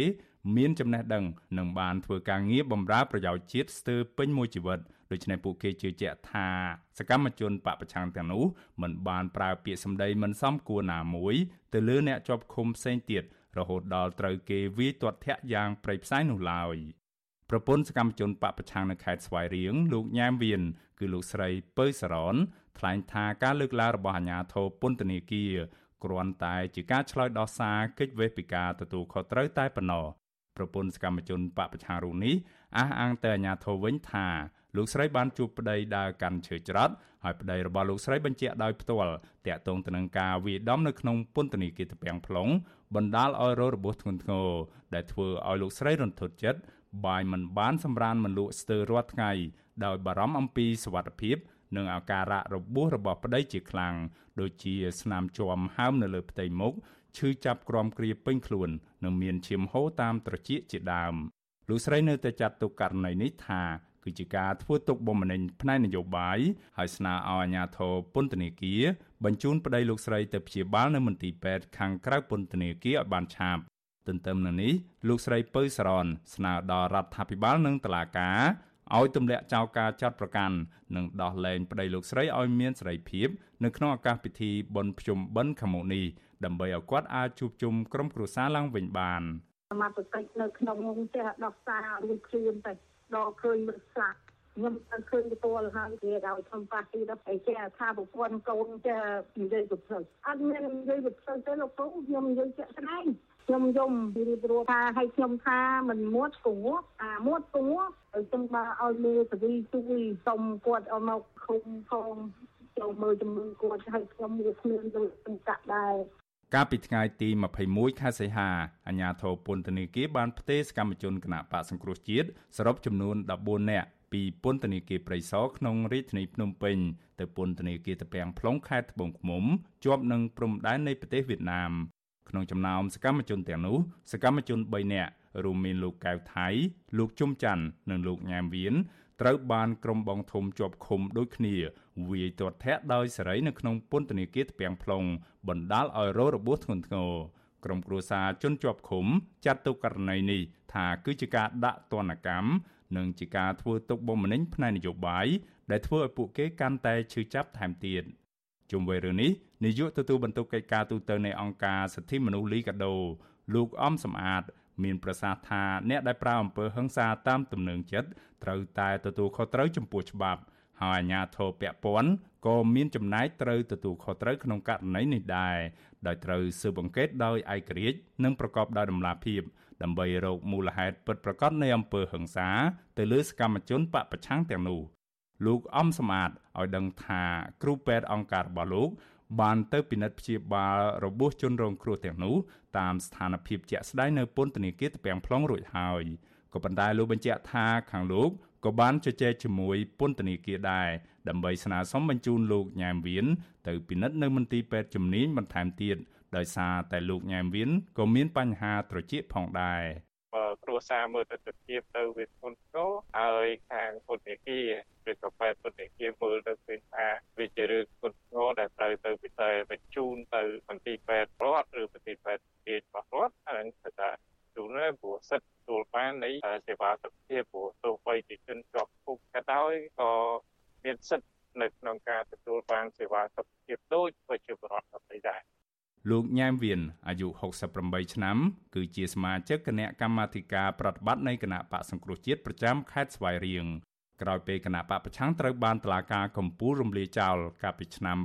Speaker 1: មានចំណេះដឹងនិងបានធ្វើការងារបម្រើប្រយោជន៍ជាតិស្ទើរពេញមួយជីវិតដូច្នេះពួកគេជឿជាក់ថាសកម្មជនបពប្រឆាំងទាំងនោះមិនបានប្រើពាក្យសម្ដីមិនសមគួរណាមួយទៅលើអ្នកជាប់ឃុំផ្សេងទៀតរហូតដល់ត្រូវគេវាយទាត់ធាក់យ៉ាងប្រៃផ្សៃនោះឡើយប្រពន្ធសកម្មជនបពប្រឆាំងនៅខេត្តស្វាយរៀងលោកញ៉ាមវៀនគឺលោកស្រីពៅសរនថ្លែងថាការលើកឡើងរបស់អាជ្ញាធរពន្ធនាគារគ្រាន់តែជាការឆ្លើយដោះសារកិច្ចវេះពីការទទួលខុសត្រូវតែប៉ុណ្ណោះ ប្រពន្ធសកម្មជនបពប្រឆាំងរូបនេះអះអាងទៅអាជ្ញាធរវិញថាលោកស្រីបានជួបប្តីដើរកាន់ឈើច្រត់ហើយប្តីរបស់លោកស្រីបញ្ជាក់ដោយផ្ទាល់តាក់ទងទៅនឹងការវាយដំនៅក្នុងពន្ធនាគារតាពាំង plong បណ្ដាលឲ្យរងរបួសធ្ងន់ធ្ងរដែលធ្វើឲ្យលោកស្រីរន្ធត់ចិត្តបាយមិនបានសម្រានមិនលក់ស្ទើររាល់ថ្ងៃដោយបារម្ភអំពីសុវត្ថិភាពនិងអាការៈរបួសរបស់ប្តីជាខ្លាំងដូចជាស្នាមជាំហើមនៅលើផ្ទៃមុខ ឈឺចាប់ក្រំគ្រាពេញខ្លួននិងមានឈាមហូរតាមត្រចៀកជាដើមលោកស្រីនៅតែចាត់ទុកករណីនេះថាគឺជាការធ្វើទុកបុកម្នេញផ្នែកនយោបាយហើយស្នើឲ្យអាជ្ញាធរពន្ធនាគារបញ្ជូនប្តីលោកស្រីទៅព្យាបាលនៅមន្ទីរពេទ្យខាងក្រៅពន្ធនាគារឲ្យបានឆាប់ទន្ទឹមនឹងនេះលោកស្រីពៅសរនស្នើដល់រដ្ឋាភិបាលនិងតុលាការឲ្យទម្លាក់ចោលការចាត់ប្រកាន់និងដោះលែងប្តីលោកស្រីឲ្យមានសេរីភាពនៅក្នុងឱកាសពិធីបុណ្យភ្ជុំបិណ្ឌខាងមុខនេះ ដើម្បីឲ្យគាត់អាចជួបជុំក្រុមគ្រួសារឡើងវិញបាន
Speaker 7: សមត្ថកិច្ចនៅក្នុងចេះដោះសាររួចខ្លួនទៅដល់ឃើញមិនស្លាប់ខ្ញុំអត់ឃើញទទួលហើយគេឲ្យធំប៉ះទីដល់ឯចេះថាប្រពន្ធកូនចេះនិយាយទៅផ្លូវអត់មាននិយាយទៅផ្លូវទេលោកគ្រូខ្ញុំនិយាយជាក់ស្ដែងខ្ញុំយំរៀបរាប់ថាឲ្យខ្ញុំថាមិនមួតគួរអាមួតគួរហើយខ្ញុំបើឲ្យមេសវីជួយសុំគាត់ឲ្យមកឃុំផងចូលមើលជំងឺគាត់ឲ្យខ្ញុំមានគ្មានដូចសង្កាក់ដែរ
Speaker 1: កាលពីថ្ងៃទី21ខែសីហាអាជ្ញាធរពន្ធនាគារបានផ្ទេរសកម្មជនគណៈបកសង្គ្រោះជាតិសរុបចំនួន14នាក់ពីពន្ធនាគារព្រៃសរក្នុងរាជធានីភ្នំពេញទៅពន្ធនាគារតាពាំង plong ខេត្តត្បូងឃ្មុំជាប់នឹងព្រំដែននៃប្រទេសវៀតណាមក្នុងចំណោមសកម្មជនទាំងនោះសកម្មជន3នាក់រួមមានលោកកៅថៃលោកជុំច័ន្ទនិងលោកញ៉ាមវៀន ត្រូវបានក្រុមបងធំជាប់ឃុំដូចគ្នាវាយទាត់ធាក់ដោយសេរីនៅក្នុងពន្ធនាគារតាពាំង plong បណ្ដាលឲ្យរងរបួសធ្ងន់ធ្ងរក្រុមគ្រួសារជនជាប់ឃុំចាត់ទុកករណីនេះថាគឺជាការដាក់ទណ្ឌកម្មនិងជាការធ្វើទុកបុកម្នេញផ្នែកនយោបាយដែលធ្វើឲ្យពួកគេកាន់តែឈឺចាប់ថែមទៀតជុំវិញរឿងនេះនាយកទទួលបន្ទុកកិច្ចការទូតនៃអង្គការសិទ្ធិមនុស្សលីកាដូលោកអំសំអាត មានប្រសាសន៍ថាអ្នកដែលប្រើអំពើហិង្សាតាមទំនឹងចិត្ត ត្រូវតែទទួលខុសត្រូវចំពោះច្បាប់ហើយអាជ្ញាធរពាក់ព័ន្ធក៏មានចំណែកត្រូវទទួលខុសត្រូវក្នុងករណីនេះដែរដោយត្រូវស៊ើបអង្កេតដោយឯករាជ្យនិងប្រកបដោយតម្លាភាពដើម្បីរកមូលហេតុពិតប្រាកដនៃអំពើហិង្សា ទៅលើសកម្មជនបពប្រឆាំងទាំងនោះលោកអំសមាតឲ្យដឹងថាគ្រូពេទ្យអង្គការរបស់លោក បានទៅពិនិត្យព្យាបាលរបួសជនរងគ្រោះទាំងនោះតាមស្ថានភាពជាក់ស្ដែងនៅពន្ធនាគារតាពាំង plong រួចហើយ ក៏ប៉ុន្តែលោកបញ្ជាក់ថាខាងលោកក៏បានជជែកជាមួយពន្ធនាគារដែរដើម្បីស្នើសុំបញ្ជូនលោកញ៉ែមវៀនទៅពិនិត្យនៅមន្ទីរពេទ្យជំនាញបន្ថែមទៀតដោយសារតែលោកញ៉ែមវៀនក៏មានបញ្ហាត្រចៀកផងដែរ
Speaker 8: គ្រួសារមើលទៅទៅទៀតទៅវាធ្ងន់ធ្ងរហើយខាងពន្ធនាគារឬក៏ពេទ្យពន្ធនាគារមើលទៅឃើញថាវាជារឿងធ្ងន់ធ្ងរដែលត្រូវទៅពិសេសបញ្ជូនទៅមន្ទីរពេទ្យរដ្ឋឬមន្ទីរពេទ្យរាជរបស់រដ្ឋហើយថាទូនព្រោះសិទ្ធិទទួលបាននៃ សេវាសុខភាពព្រោះទោះបីជាជនជាប់គុកក៏ដោយក៏មានសិទ្ធិនៅក្នុងការទទួលបានសេវាសុខភាពដូចប្រជាពលរដ្ឋដទៃដែរ
Speaker 1: លោកញ៉ែមវៀនអាយុ68ឆ្នាំ គឺជាសមាជិកគណៈកម្មាធិការប្រតិបត្តិនៃគណៈបកសង្គ្រោះជាតិប្រចាំខេត្តស្វាយរៀងក្រោយពេលគណៈបកប្រឆាំងត្រូវបានតឡាការកម្ពុជារំលាយចោលកាលពីឆ្នាំ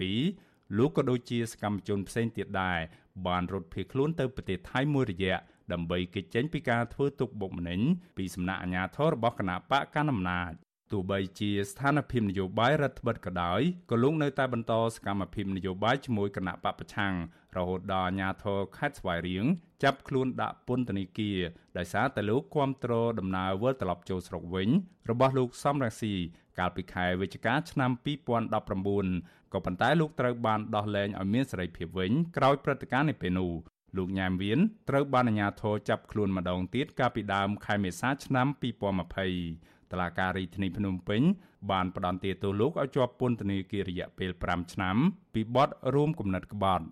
Speaker 1: 2017លោកក៏ដូចជាសកម្មជនផ្សេងទៀតដែរបានរត់ភៀសខ្លួនទៅប្រទេសថៃមួយរយៈ ដើម្បីគេចចេញពីការធ្វើទុកបុកម្នេញពីសំណាក់អាជ្ញាធររបស់គណៈបកកណ្ដាលអំណាចទោះបីជាស្ថានភាពនយោបាយរដ្ឋបិទក៏ដោយក៏លោកនៅតែបន្តសកម្មភាពនយោបាយជាមួយគណៈបពប្រឆាំងរហូតដល់អាជ្ញាធរខេត្តស្វាយរៀងចាប់ខ្លួនដាក់ពន្ធនាគារដោយសារតែលោកគាំទ្រដំណើរវិលត្រឡប់ចូលស្រុកវិញ របស់លោកសំរងស៊ីកាលពីខែវិច្ឆិកាឆ្នាំ2019ក៏ប៉ុន្តែលោកត្រូវបានដោះលែងឲ្យមានសេរីភាពវិញក្រោយព្រឹត្តិការណ៍នេះពេលនោះ លោកញ៉ាមវៀនត្រូវបានអាជ្ញាធរចាប់ខ្លួនម្ដងទៀតកាលពីដើមខែមេសាឆ្នាំ2020តឡាការីធានីភ្នំពេញ បានផ្ដន្ទាទោសលោកឲ្យជាប់ពន្ធនាគាររយៈពេល5ឆ្នាំ ពីបទរួមគំនិតក្បត់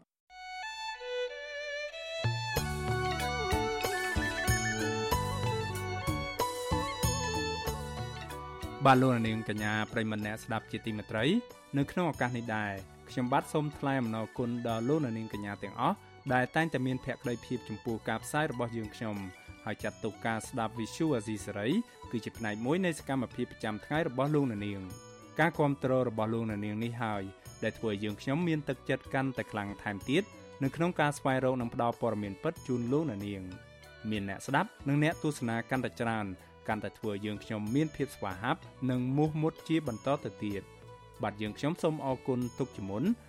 Speaker 1: បាទលោកនាងកញ្ញាប្រិមម្នាក់ស្ដាប់ជាទីមេត្រី នៅក្នុងឱកាសនេះដែរខ្ញុំបាទសូមថ្លែងអំណរគុណដល់លោកនាងកញ្ញាទាំងអស់ ដែលតែងតែមានភក្ដីភាពចំពោះការផ្សាយរបស់យើងខ្ញុំហើយចាត់ទុកការស្ដាប់ Visual Asia សេរីគឺជាផ្នែកមួយនៃសកម្មភាពប្រចាំថ្ងៃរបស់លោកអ្នកនាងការគ្រប់គ្រងរបស់លោកអ្នកនាងនេះហើយដែលធ្វើឲ្យយើងខ្ញុំមានទឹកចិត្តកាន់តែខ្លាំងថែមទៀតនៅក្នុងការស្វែងរកនិងផ្តល់ព័ត៌មានពិតជូនលោកអ្នកនាងមានអ្នកស្ដាប់និងអ្នកទស្សនាកាន់តែច្រើនកាន់តែធ្វើឲ្យយើងខ្ញុំមានភាពស្វាហាប់និងមោះមុតជាបន្តទៅទៀតបាទយើងខ្ញុំសូមអរគុណទុកជាមុន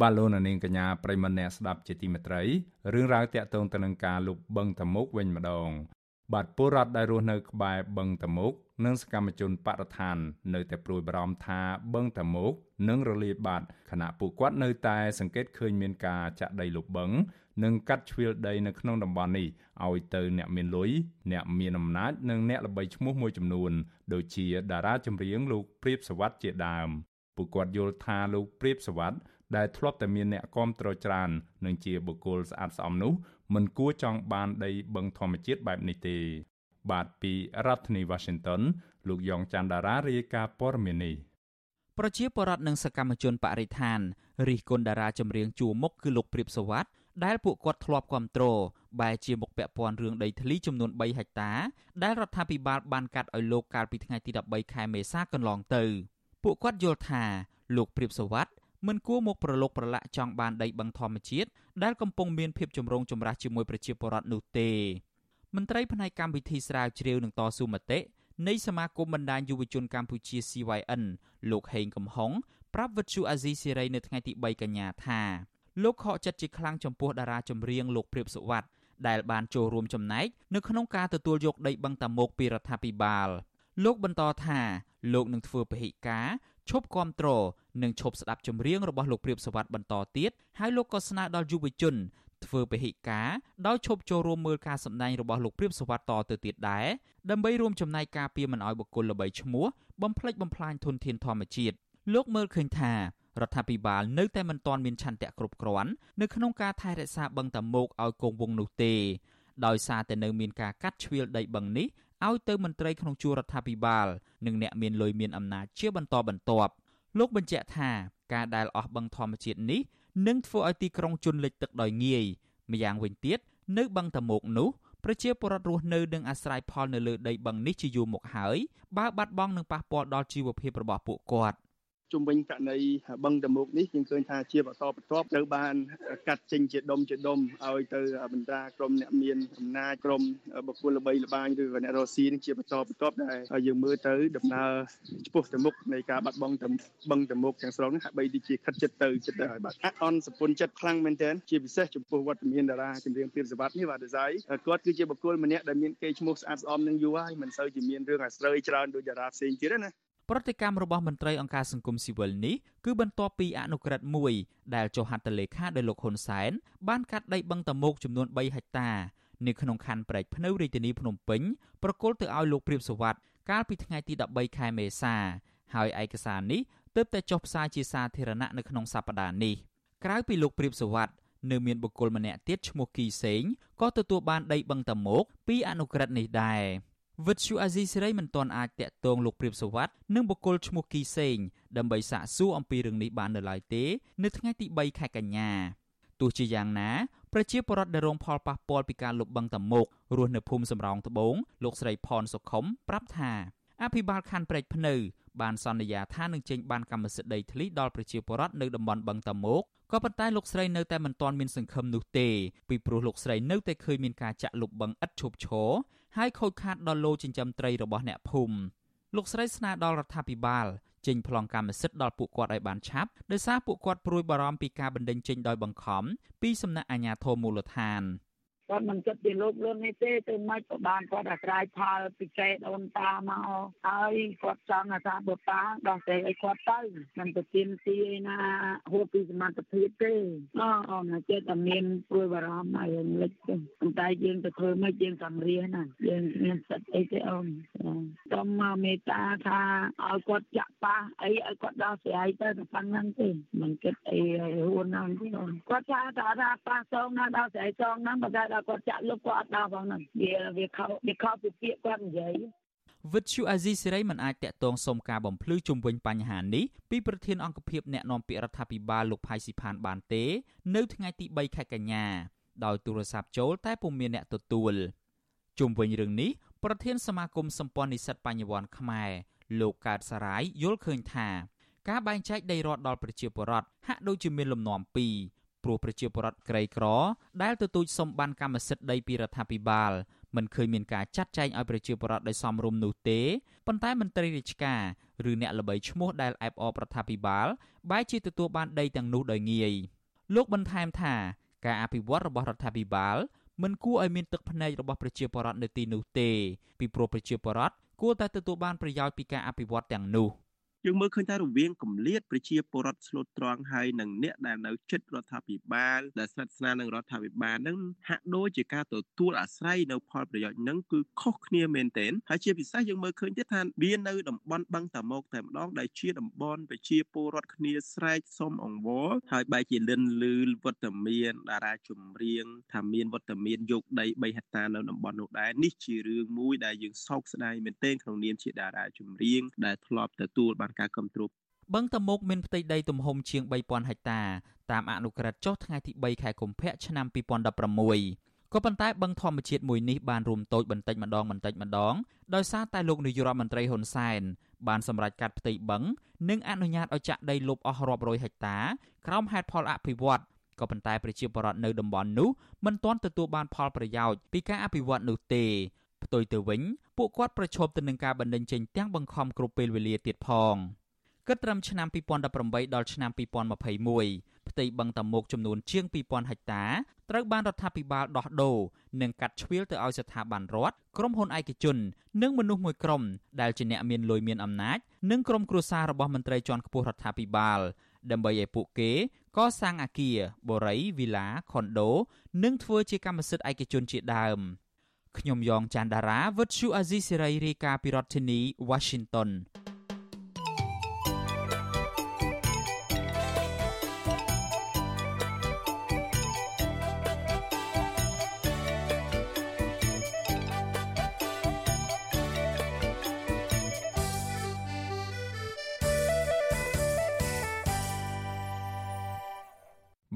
Speaker 1: បាទលោកនាងកញ្ញាប្រិមម្នាក់ស្ដាប់ជាទីមេត្រីរឿងរ៉ាវតាក់ទងទៅនឹងការលុបបឹងតមុកវិញម្ដង បាទពលរដ្ឋដែលរស់នៅក្បែរបឹងតមុកនិងសកម្មជនបរិស្ថាន នៅតែព្រួយបារម្ភថាបឹងតមុកនឹងរលាយបាត់ខណៈពួកគាត់នៅតែសង្កេតឃើញមានការចាក់ដីលុបបឹងនិងកាត់ជ្រៀលដីនៅក្នុងតំបន់នេះឲ្យទៅអ្នកមានលុយអ្នកមានអំណាចនិងអ្នកល្បីឈ្មោះមួយចំនួន ដូចជាតារាចម្រៀងលោកព្រាបសវັດជាដើមពួកគាត់យល់ថាលោកព្រាបសវັດ ដែលធ្លាប់តែមានអ្នកគាំទ្រច្រើននិងជាបុគ្គលស្អាតស្អំនោះមិនគួរចង់បានដីបឹងធម្មជាតិបែបនេះទេ បាទពីរដ្ឋធានី Washington លោកយ៉ងច័ន្ទដារារាយការណ៍ព័ត៌មាននេះ
Speaker 9: ប្រជាពលរដ្ឋនិងសកម្មជនបរិស្ថានរិះគន់តារាចម្រៀងជួមុខគឺលោកព្រាបសវັດដែលពួកគាត់ធ្លាប់គ្រប់គ្រងបែជាមុខពាក់ព័ន្ធរឿងដីធ្លីចំនួន3ហិកតាដែលរដ្ឋាភិបាលបានកាត់ឲ្យលោកកាលពីថ្ងៃទី13ខែមេសាកន្លងទៅ ពួកគាត់យល់ថាលោកព្រាបសវັດ មិនគួរមកប្រឡូកប្រឡាក់ចង់បានដីបឹងធម្មជាតិដែលកំពុងមានភាពចម្រូងចម្រាសជាមួយប្រជាពលរដ្ឋនោះទេមន្ត្រីផ្នែកកម្មវិធីស្រាវជ្រាវនឹងតស៊ូមតិនៃសមាគមបណ្ដាញយុវជនកម្ពុជា CYN លោកហេងកំហុងប្រាប់វិទ្យុអាស៊ីសេរីនៅថ្ងៃទី3កញ្ញាថាលោកខកចិត្តជាខ្លាំងចំពោះតារាចម្រៀងលោកព្រាបសុវត្ថិដែលបានចូលរួមចំណែកនៅក្នុងការទទួលយកដីបឹងតាមុកពីរដ្ឋាភិបាលលោកបន្តថាលោកនឹងធ្វើពហិការ ឈប់គាំទ្រនិងឈប់ស្ដាប់ចម្រៀងរបស់លោកព្រាបសវັດបន្តទៀតហើយលោកក៏ស្នើដល់យុវជនធ្វើពហិការដោយឈប់ចូលរួមមើលការសម្ដែងរបស់លោកព្រាបសវັດតទៅទៀតដែរដើម្បីរួមចំណែកការពារមិនឲ្យបុគ្គលល្បីឈ្មោះបំផ្លិចបំផ្លាញធនធានធម្មជាតិលោកមើលឃើញថារដ្ឋាភិបាលនៅតែមិនទាន់មានឆន្ទៈគ្រប់គ្រាន់នៅក្នុងការថែរក្សាបឹងតាមុកឲ្យគង់វង្សនោះទេដោយសារតែនៅមានការកាត់ជ្រៀលដីបឹងនេះ ឲ្យទៅមន្ត្រីក្នុងជួររដ្ឋាភិបាលនិងអ្នកមានលុយមានអំណាចជាបន្តបន្ទាប់លោកបញ្ជាក់ថាការដែលអស់បឹងធម្មជាតិនេះនឹងធ្វើឲ្យទីក្រុងជន់លិចទឹកដោយងាយម្យ៉ាងវិញទៀតនៅបឹងតាមុកនោះប្រជាពលរដ្ឋរស់នៅនឹងអាស្រ័យផលនៅលើដីបឹងនេះជាយូរមកហើយបើបាត់បង់នឹងប៉ះពាល់ដល់ជីវភាពរបស់ពួកគាត់
Speaker 10: ជុំវិញករណីបឹងតមុកនេះយើងឃើញថាជាបន្តបន្ទាប់ត្រូវបានកាត់ចេញជាដុំជាដុំឲ្យទៅបណ្ដាក្រុមអ្នកមានអំណាចក្រុមបុគ្គលល្បីល្បាញឬក៏អ្នករស់ស៊ីនឹងជាបន្តបន្ទាប់ដែលយើងមើលទៅដំណើរឆ្ពោះទៅមុខនៃការបាត់បង់បឹងតមុកទាំងស្រុងនេះហាក់បីដូចជាខិតចិត្តទៅចិត្តទៅហើយបាទអន់សពុនចិត្តខ្លាំងមែនទែនជាពិសេសចំពោះវត្តមានតារាចម្រៀងព្រាបសវត្តនេះបាទដេសាយគាត់គឺជាបុគ្គលម្នាក់ដែលមានកេរ្តិ៍ឈ្មោះស្អាតស្អំនឹងយូរហើយមិនសូវជាមានរឿងអាស្រូវច្រើនដូចតារាផ្សេងទៀតទេណា
Speaker 9: ប្រតិកម្មរបស់មន្ត្រីអង្គការសង្គមស៊ីវិលនេះគឺបន្ទាប់ពីអនុក្រឹត្យមួយដែលចុះហត្ថលេខាដោយលោកហ៊ុនសែនបានកាត់ដីបឹងតមោកចំនួន3ហិកតានៅក្នុងខណ្ឌព្រែកភ្នៅរាជធានីភ្នំពេញប្រគល់ទៅឲ្យលោកព្រាបសវັດកាលពីថ្ងៃទី13ខែមេសាហើយឯកសារនេះទើបតែចុះផ្សាយជាសាធារណៈនៅក្នុងសប្តាហ៍នេះក្រៅពីលោកព្រាបសវັດនៅមានបុគ្គលម្នាក់ទៀតឈ្មោះគីសេងក៏ទទួលបានដីបឹងតមោកពីអនុក្រឹត្យនេះដែរ វិទ្យុអាស៊ីសេរីមិនទាន់អាចតាក់ទងលោកព្រាបសវັດនិងបុគ្គលឈ្មោះគីសេងដើម្បីសាកសួរអំពីរឿងនេះបាននៅឡើយទេនៅថ្ងៃទី3ខែកញ្ញាទោះជាយ៉ាងណាប្រជាពលរដ្ឋដែលរងផលប៉ះពាល់ពីការលុបបង្កតមុករស់នៅភូមិសំរោងត្បូងលោកស្រីផនសុខុមប្រាប់ថាអភិបាលខណ្ឌព្រែកភ្នៅបានសន្យាថានឹងចេញបានកម្មសិទ្ធិដីធ្លីដល់ប្រជាពលរដ្ឋនៅតំបន់បឹងតមោកក៏ប៉ុន្តែលោកស្រីនៅតែមិនទាន់មានសង្ឃឹមនោះទេពីព្រោះលោកស្រីនៅតែឃើញមានការចាក់លុបបឹងឥតឈប់ឈរ ហើយខូចខាតដល់លោចិញ្ចឹមត្រីរបស់អ្នកភូមិលោកស្រីស្នើដល់រដ្ឋាភិបាលចេញប្លង់កម្មសិទ្ធិដល់ពួកគាត់ឲ្យបានឆាប់ដោយសារពួកគាត់ព្រួយបារម្ភពីការបណ្តេញចេញដោយបង្ខំពីសំណាក់អាជ្ញាធរមូលដ្ឋាន។
Speaker 11: គាត់មិនគិតពីលោកលឿននេះទេទៅមិនក៏បានគាត់អាស្រ័យផលពិសេសដូនតាមកហើយគាត់ចង់ថាបើតាដោះតែឲ្យគាត់ទៅមិនទៅទៀមទីឯណាហួសពីសមត្ថភាពទេអអូនចិត្តតែមានព្រួយបារម្ភហើយលិចទេប៉ុន្តែយើងទៅធ្វើមិនយើងសំរៀនណាយើងមានសិទ្ធអីទេអូនសូមមកមេត្តាថាឲ្យគាត់ចាក់ប៉ះអីឲ្យគាត់ដោះស្រាយទៅតែប៉ុណ្្នឹងទេមិនគិតអីហួនណាស់ទេអូនគាត់ថាថាប៉ះសងណាដោះស្រាយសងណាបើតែដល់គាត់ចាក់លុបគាត់អត់ដល់ផងហ្នឹងវាវាខុសវាខុសពីពាក្យគាត់និយាយ
Speaker 9: វិទ្យុអាស៊ីសេរីមិនអាចតាក់ទងសុំការបំភ្លឺជុំវិញបញ្ហានេះពីប្រធានអង្គភិបអ្នកណែនាំពាក្យរដ្ឋាភិបាលលោកផៃស៊ីផានបានទេ នៅថ្ងៃទី3ខែកញ្ញាដោយទូរស័ព្ទចូលតែពុំមានអ្នកទទួលជុំវិញរឿងនេះប្រធានសមាគមសម្ព័ន្ធនិស្សិតបញ្ញវន្តខ្មែរលោកកើតសារាយយល់ឃើញថា ការបែងចែកដីរដ្ឋដល់ប្រជាពលរដ្ឋហាក់ដូចជាមានលំនាំពីរ ព្រោះប្រជាពលរដ្ឋក្រីក្រ ដែលទទូចសុំបានកម្មសិទ្ធិដីពីរដ្ឋាភិបាលមិនឃើញមានការចាត់ចែងឲ្យប្រជាពលរដ្ឋដោយសមរម្យនោះទេប៉ុន្តែមន្ត្រីរាជការឬអ្នកល្បីឈ្មោះដែលអែបអបរដ្ឋាភិបាលបែរជាទទួលបានដីទាំងនោះដោយងាយលោកបន្ថែមថាការអភិវឌ្ឍរបស់រដ្ឋាភិបាលមិនគួរឲ្យមានទឹកភ្នែករបស់ប្រជាពលរដ្ឋនៅទីនោះទេពីព្រោះប្រជាពលរដ្ឋគួរតែទទួលបានប្រយោជន៍ពីការអភិវឌ្ឍទាំងនោះ។
Speaker 12: យើងមើលឃើញថារវាងគម្លាតប្រជាពលរដ្ឋស្លូតត្រង់ហើយនិងអ្នកដែលនៅជិតរដ្ឋាភិបាលដែលស្និទ្ធស្នាលនឹងរដ្ឋាភិបាលនឹងហាក់ដូចជាការទទួលអាស្រ័យនៅផលប្រយោជន៍នឹងគឺខុសគ្នាមែនទែនហើយជាពិសេសយើងមើលឃើញទៀតថាវានៅតំបន់បឹងតាមុកតែម្ដងដែលជាតំបន់ប្រជាពលរដ្ឋគ្នាស្រែកសុំអង្វរហើយបែរជាលិនលឺវត្តមានតារាចម្រៀងថាមានវត្តមានយកដី3ហិកតានៅតំបន់នោះដែរនេះជារឿងមួយដែលយើងសោកស្ដាយមែនទែនក្នុងនាមជាតារាចម្រៀងដែលធ្លាប់ទទួលបានការគ្រប់គ្រង
Speaker 9: បឹងតមុកមានផ្ទៃដីទំហំជាង3000ហិកតាតាមអនុក្រឹត្យចុះថ្ងៃទី3ខែកុម្ភៈឆ្នាំ2016ក៏ប៉ុន្តែបឹងធម្មជាតិមួយនេះបានរួមតូចបន្តិចម្ដងបន្តិចម្ដងដោយសារតែលោកនាយរដ្ឋមន្ត្រីហ៊ុនសែនបានសម្រេចកាត់ផ្ទៃបឹងនិងអនុញ្ញាតឲ្យចាក់ដីលុបអស់រាប់រយហិកតាក្រោមហេតុផលអភិវឌ្ឍក៏ប៉ុន្តែប្រជាពលរដ្ឋនៅតំបន់នោះមិនទាន់ទទួលបានផលប្រយោជន៍ពីការអភិវឌ្ឍនោះទេ ផ្ទុយទៅវិញពួកគាត់ប្រឈមទៅនឹងការបណ្តេញចេញទាំងបង្ខំគ្រប់ពេលវេលាទៀតផងគិតត្រឹមឆ្នាំ2018ដល់ឆ្នាំ2021ផ្ទៃបឹងតាមុកចំនួនជាង2000ហិកតាត្រូវបានរដ្ឋាភិបាលដោះដូរនិងកាត់ជ្រៀលទៅឲ្យស្ថាប័នរដ្ឋក្រុមហ៊ុនឯកជននិងមនុស្សមួយក្រុមដែលជាអ្នកមានលុយមានអំណាចនិងក្រុមគ្រួសាររបស់មន្ត្រីជាន់ខ្ពស់រដ្ឋាភិបាលដើម្បីឲ្យពួកគេកសាងអគារ បូរី វីឡា ខុនដូ និងធ្វើជាកម្មសិទ្ធិឯកជនជាដើម។ ខ្ញុំយ៉ងច័ន្ទដារាវិទ្យុអាស៊ីសេរីរាយការណ៍ពីរដ្ឋធានី Washington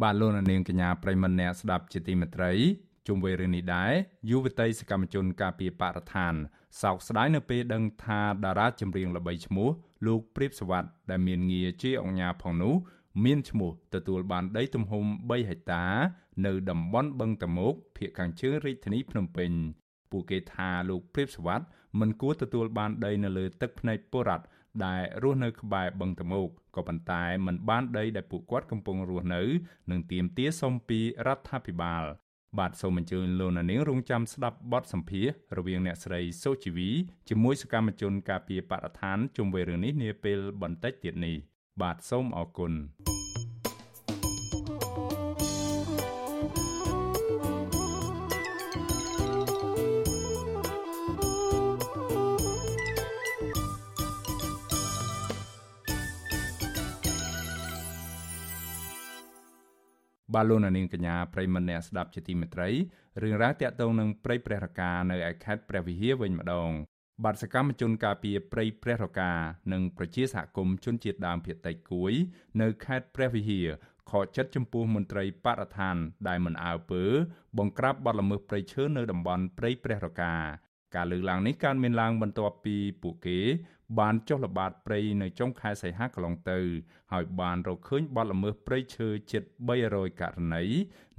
Speaker 1: បាទលោកនាងកញ្ញាប្រិមម្នាក់ស្ដាប់ជាទីមេត្រី ជុំវិញរឿងនេះដែរយុវតីសកម្មជនការពារបរិស្ថានសោកស្ដាយនៅពេលដឹងថាតារាចម្រៀងល្បីឈ្មោះលោកព្រៀបសវັດដែលមានងារជាអង្គញាផងនោះមានឈ្មោះទទួលបានដីទំហំ3ហិកតា នៅតំបន់បឹងតមោកភូមិខាងជើងរាជធានីភ្នំពេញពួកគេថាលោកព្រៀបសវັດមិនគួរទទួលបានដីនៅលើទឹកភ្នែកបុរដ្ឋដែលរស់នៅក្បែរបឹងតមោកក៏ប៉ុន្តែមិនបានដីដែលពួកគាត់កំពុងរស់នៅនឹងទាមទារសុំពីរដ្ឋាភិបាល បាទសូមអញ្ជើញលោកនាងរងចាំស្ដាប់បទសម្ភាសរវាងអ្នកស្រីសូជីវីជាមួយសកម្មជនការពារបរិស្ថានជុំវិញរឿងនេះនាពេលបន្តិចទៀតនេះបាទសូមអរគុណ បាទលោកនាងកញ្ញាប្រិមម្នាក់ស្ដាប់ជាទីមេត្រីរឿងរ៉ាវតាក់ទងនឹងព្រៃព្រះរកានៅឯខេត្តព្រះវិហារវិញម្ដងបាទសកម្មជនការពារព្រៃព្រះរកានិងប្រជាសហគមន៍ជនជាតិដើមភាគតិចគួយ នៅខេត្តព្រះវិហារខកចិត្តចំពោះមន្ត្រីបរិស្ថាន ដែលមិនអើពើ បង្ក្រាបបទល្មើសព្រៃឈើនៅតំបន់ព្រៃព្រះរកាការលើកឡើងនេះកើតមានឡើងបន្ទាប់ពីពួកគេ បានចុះល្បាតព្រៃនៅចុងខែសីហាកន្លងទៅ ហើយបានរកឃើញបទល្មើសព្រៃឈើជិត300ករណី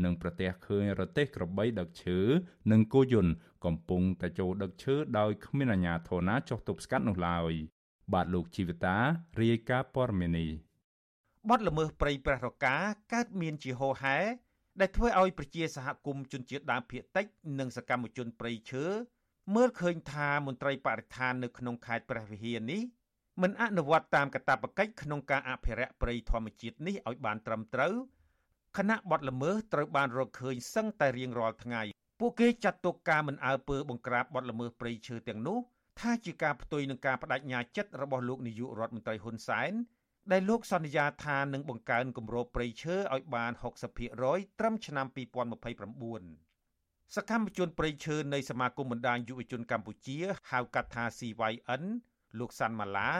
Speaker 1: និងប្រទះឃើញរទេះក្របីដឹកឈើនិងគោយន្តកំពុងតែចូលដឹកឈើដោយគ្មានអាជ្ញាធរណាចុះទប់ស្កាត់នោះឡើយបាទលោកជីវតារាយការណ៍ព័ត៌មាននេះ
Speaker 13: បទល្មើសព្រៃប្រះរកាកើតមានជាហូរហែដែលធ្វើឲ្យប្រជាសហគមន៍ជនជាតិដើមភាគតិច និងសកម្មជនព្រៃឈើ មើលឃើញថាមន្ត្រីបរិស្ថាននៅក្នុងខេត្តព្រះវិហារនេះមិនអនុវត្តតាមកាតព្វកិច្ចក្នុងការអភិរក្សព្រៃធម្មជាតិនេះឲ្យបានត្រឹមត្រូវគណៈបទល្មើសត្រូវបានរកឃើញសឹងតែរៀងរាល់ថ្ងៃពួកគេចាត់ទុកការមិនអើពើបង្ក្រាបបទល្មើសព្រៃឈើទាំងនោះថាជាការផ្ទុយនឹងការបដិញ្ញាចិត្តរបស់លោកនាយករដ្ឋមន្ត្រីហ៊ុនសែនដែលលោកសន្យាថានឹងបង្កើនគម្របព្រៃឈើឲ្យបាន60%ត្រឹមឆ្នាំ2029 សកម្មជនប្រៃឈើនៃសមាគមបណ្ដាញយុវជនកម្ពុជាហៅកាត់ថា CYN លោកសាន់ម៉ាឡា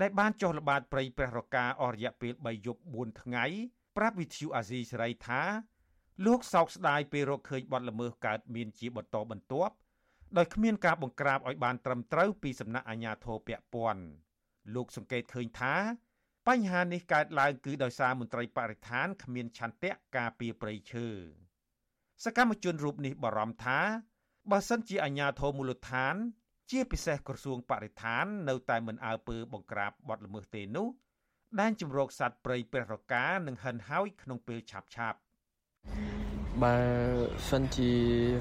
Speaker 13: ដែលបានចុះល្បាតព្រៃព្រះរកាអស់រយៈពេល3យប់4ថ្ងៃ ប្រាប់វិទ្យុអាស៊ីសេរីថា លោកសោកស្ដាយពេលរកឃើញបទល្មើសកើតមានជាបន្តបន្ទាប់ដោយគ្មានការបង្ក្រាបឲ្យបានត្រឹមត្រូវពីសំណាក់អាជ្ញាធរពាក់ព័ន្ធលោកសង្កេតឃើញថា បញ្ហានេះកើតឡើងគឺដោយសារមន្ត្រីបរិស្ថានគ្មានឆន្ទៈការពារព្រៃឈើ សកម្មជនរូបនេះបារម្ភថាបើសិនជាអាជ្ញាធរមូលដ្ឋាន ជាពិសេសក្រសួងបរិស្ថាន នៅតែមិនអើពើបង្ក្រាបបទល្មើសទេនោះដែនជំរកសត្វព្រៃព្រះរកានឹងហិនហោយក្នុងពេលឆាប់ឆាប់
Speaker 14: បើសិនជា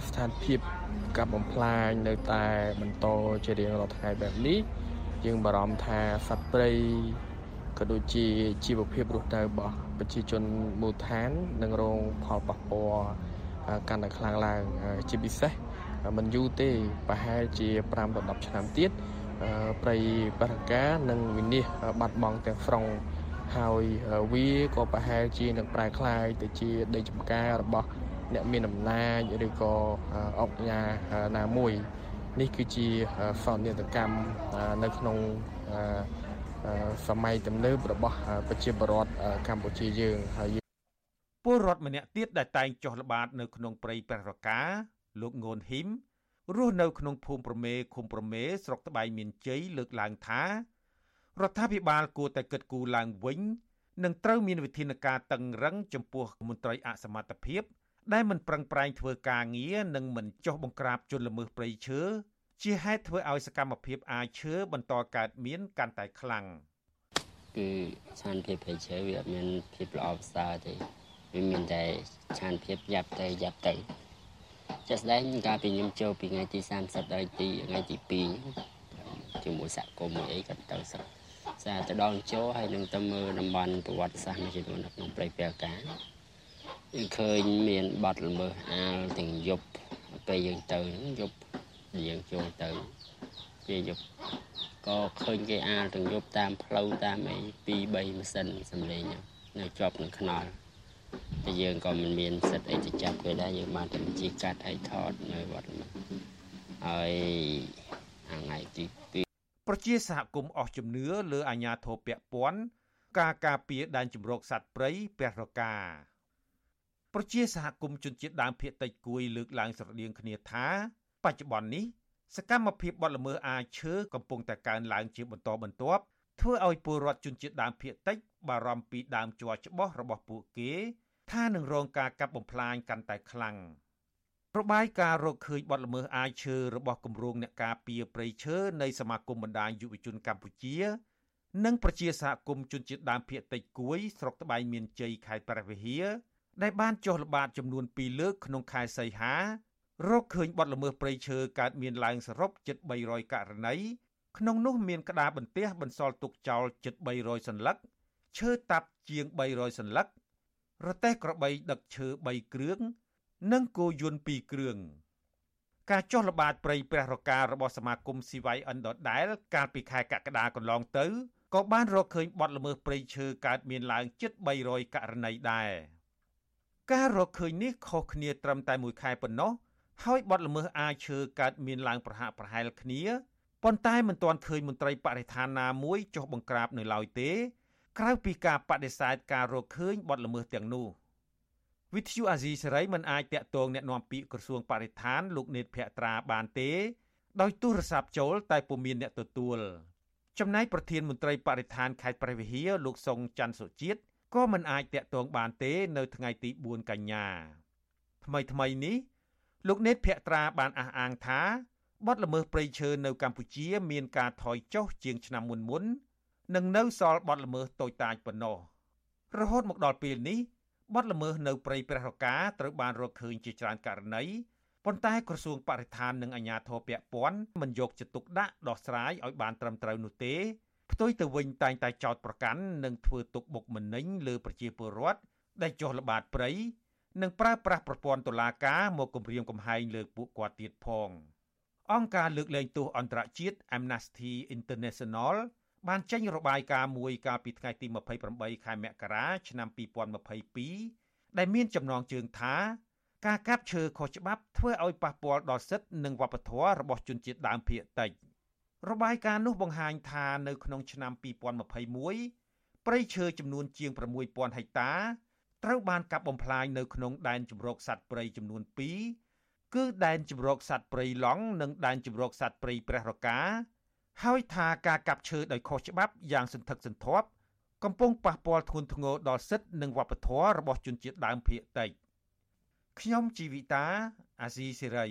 Speaker 14: ស្ថានភាពកាប់បំផ្លាញនៅតែបន្តជារៀងរាល់ថ្ងៃបែបនេះយើងបារម្ភថាសត្វព្រៃក៏ដូចជាជីវភាពរស់នៅរបស់ប្រជាជនមូលដ្ឋាននឹងរងផលប៉ះពាល់ កាន់តែខ្លាំងឡើងជាពិសេសមិនយូរទេប្រហែលជា5ដល់10ឆ្នាំទៀតព្រៃបរិកានឹងវិនិច្ឆ័យបាត់បង់ទាំងស្រុងហើយវាក៏ប្រហែលជានឹងប្រែក្លាយទៅជាដីចម្ការរបស់អ្នកមានអំណាចឬក៏អង្គការណាមួយ នេះគឺជាសោកនាដកម្មនៅក្នុងសម័យទំនើបរបស់ប្រជាពលរដ្ឋកម្ពុជាយើងហើយ
Speaker 13: ពលរដ្ឋម្នាក់ទៀតដែលតែងចុះល្បាតនៅក្នុងព្រៃព្រះរកាលោកងួនហ៊ីមរស់នៅក្នុងភូមិប្រមេឃុំប្រមេស្រុកត្បែងមានជ័យលើកឡើងថារដ្ឋាភិបាលគួរតែគិតគូរឡើងវិញនិងត្រូវមានវិធានការតឹងរឹងចំពោះមន្ត្រីអសមត្ថភាពដែលមិនប្រឹងប្រែងធ្វើការងារនិងមិនចុះបង្ក្រាបជនល្មើសព្រៃឈើជាហេតុធ្វើឲ្យសកម្មភាពអាឈើបន្តកើតមានកាន់តែខ្លាំង
Speaker 15: គឺឆានភាពព្រៃឈើវាអត់មានភាពល្អប្រសើរទេ វាមានតែឆានភាពយ៉ាប់ទៅយ៉ាប់ទៅជាក់ស្ដែងកាលពីខ្ញុំចូលពីថ្ងៃទី30ដល់ទីថ្ងៃទី2ជាមួយសហគមន៍មួយអីក៏ទៅស្រុកសាទៅដល់ចូលហើយនឹងទៅមើលតំបន់ប្រវត្តិសាស្ត្រមួយចំនួននៅក្នុងព្រៃពាល់ការយើងឃើញមានបាត់ល្មើសអាលទាំងយប់ពេលយើងទៅយប់យើងចូលទៅពេលយប់ក៏ឃើញគេអាលទាំងយប់តាមផ្លូវតាមអី2 3ម៉ាស៊ីនសម្លេងនៅជាប់នឹងខ្នល់ តែយើងក៏មិនមានសិទ្ធអីទៅចាប់គេដែរយើងបានតែជាកាត់ឲ្យថតនៅវត្តមកហើយថ្ងៃទី
Speaker 13: 2ប្រជាសហគមន៍អស់ជំនឿលើអាញាធរពពាន់ការការពារដែនជំរកសត្វព្រៃពះរកាប្រជាសហគមន៍ជនជាតិដើមភាគតិចគួយលើកឡើងស្រដៀងគ្នាថា បច្ចុប្បន្ននេះសកម្មភាពបទល្មើសអាឈើកំពុងតែកើនឡើងជាបន្តបន្ទាប់ធ្វើឲ្យពលរដ្ឋជនជាតិដើមភាគតិចបារម្ភពីដើមជ័រច្បោះរបស់ពួកគេ ថានឹងរងការកាប់បំផ្លាញកាន់តែខ្លាំងរបាយការណ៍រកឃើញបទល្មើសអាយឈើរបស់គម្រោងអ្នកការពារព្រៃឈើនៃសមាគមបណ្ដាញយុវជនកម្ពុជា និងប្រជាសហគមន៍ជនជាតិដើមភាគតិចគួយស្រុកត្បែងមានជ័យខេត្តព្រះវិហារដែលបានចុះល្បាតចំនួន2លើកក្នុងខែសីហារកឃើញបទល្មើសព្រៃឈើកើតមានឡើងសរុបជិត300ករណីក្នុងនោះមានក្តារបន្ទះបន្សល់ទុកចោលជិត300សន្លឹកឈើតាប់ជាង300សន្លឹក រទេះក្របីដឹកឈើ3គ្រឿងនិងគោយន្ត2គ្រឿងការចុះល្បាតព្រៃព្រះរការបស់សមាគមស៊ីវៃអិនដដែល កាលពីខែកក្កដាកន្លងទៅក៏បានរកឃើញបទល្មើសព្រៃឈើកើតមានឡើងជិត300ករណីដែរការរកឃើញនេះខុសគ្នាត្រឹមតែមួយខែប៉ុណ្ណោះហើយបទល្មើសអាឈើកើតមានឡើងប្រហាក់ប្រហែលគ្នាប៉ុន្តែមិនទាន់ឃើញមន្ត្រីបរិស្ថានណាមួយចុះបង្ក្រាបនៅឡើយទេ ក្រៅពីការបដិសេធការរកឃើញបទល្មើសទាំងនោះវិទ្យុអាស៊ីសេរីមិនអាចតាក់ទងแนะនាំពាក្យក្រសួងបរិស្ថានលោកនេតភក្ត្រាបានទេ ដោយទូរស័ព្ទចូលតែពុំមានអ្នកទទួលចំណែកប្រធានមន្ត្រីបរិស្ថានខេត្តព្រះវិហារលោកសុងច័ន្ទសុជាតិក៏មិនអាចតាក់ទងបានទេ នៅថ្ងៃទី4កញ្ញាថ្មីថ្មីនេះលោកនេតភក្ត្រាបានអះអាងថាបទល្មើសព្រៃឈើនៅកម្ពុជា មានការថយចុះជាងឆ្នាំមុនមុន និងនៅសល់បទល្មើសតូចតាចប៉ុណ្ណោះរហូតមកដល់ពេលនេះបទល្មើសនៅព្រៃព្រះរកាត្រូវបានរកឃើញជាច្រើនករណីប៉ុន្តែក្រសួងបរិស្ថាននិងអាជ្ញាធរពាក់ព័ន្ធមិនយកចិត្តទុកដាក់ដោះស្រាយឲ្យបានត្រឹមត្រូវនោះទេផ្ទុយទៅវិញតែងតែចោទប្រកាន់និងធ្វើទុកបុកម្នេញលើប្រជាពលរដ្ឋដែលចុះល្បាតព្រៃនិងប្រើប្រាស់ប្រព័ន្ធតុលាការមកគំរាមកំហែងលើពួកគាត់ទៀតផងអង្គការលើកលែងទោសអន្តរជាតិ Amnesty International បានចេញរបាយការណ៍មួយកាលពីថ្ងៃទី28ខែមករាឆ្នាំ2022ដែលមានចំណងជើងថាការកាប់ឈើខុសច្បាប់ធ្វើឲ្យប៉ះពាល់ដល់សិទ្ធិនិងវប្បធម៌របស់ជនជាតិដើមភាគតិចរបាយការណ៍នោះបង្ហាញថានៅក្នុងឆ្នាំ2021ព្រៃឈើចំនួនជាង6000ហិកតាត្រូវបានកាប់បំផ្លាញនៅក្នុងដែនជម្រកសត្វព្រៃចំនួន2គឺដែនជម្រកសត្វព្រៃឡង់និងដែនជម្រកសត្វព្រៃព្រះរកា ហើយថាការកាប់ឈើដោយខុសច្បាប់យ៉ាងសន្ធឹកសន្ធាប់កំពុងប៉ះពាល់ធ្ងន់ធ្ងរដល់សិទ្ធិនិងវប្បធម៌របស់ជនជាតិដើមភាគតិចខ្ញុំជីវិតាអាស៊ីសេរី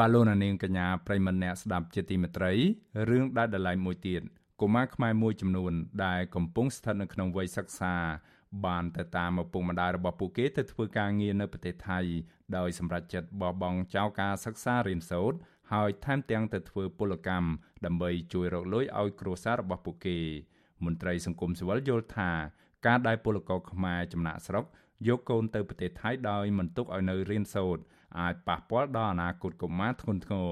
Speaker 1: បាទលោកនាងកញ្ញាប្រិមម្នាក់ស្ដាប់ជាទីមេត្រីរឿងដែលដライមួយទៀតកុមារខ្មែរមួយចំនួន ដែលកំពុងស្ថិតនៅក្នុងវ័យសិក្សាបានទៅតាមឪពុកម្ដាយរបស់ពួកគេទៅធ្វើការងារនៅប្រទេសថៃដោយសម្រេចចិត្តបោះបង់ចោលការសិក្សារៀនសូត្រហើយថែមទាំងទៅធ្វើពលកម្មដើម្បីជួយរកលុយឲ្យគ្រួសាររបស់ពួកគេមន្ត្រីសង្គមស៊ីវិលយល់ថាការដែលពលករខ្មែរចំណាក់ស្រុកយកកូនទៅប្រទេសថៃដោយមិនទុកឲ្យនៅរៀនសូត្រ អាចប៉ះពាល់ដល់អនាគតកុមារធ្ងន់ធ្ងរ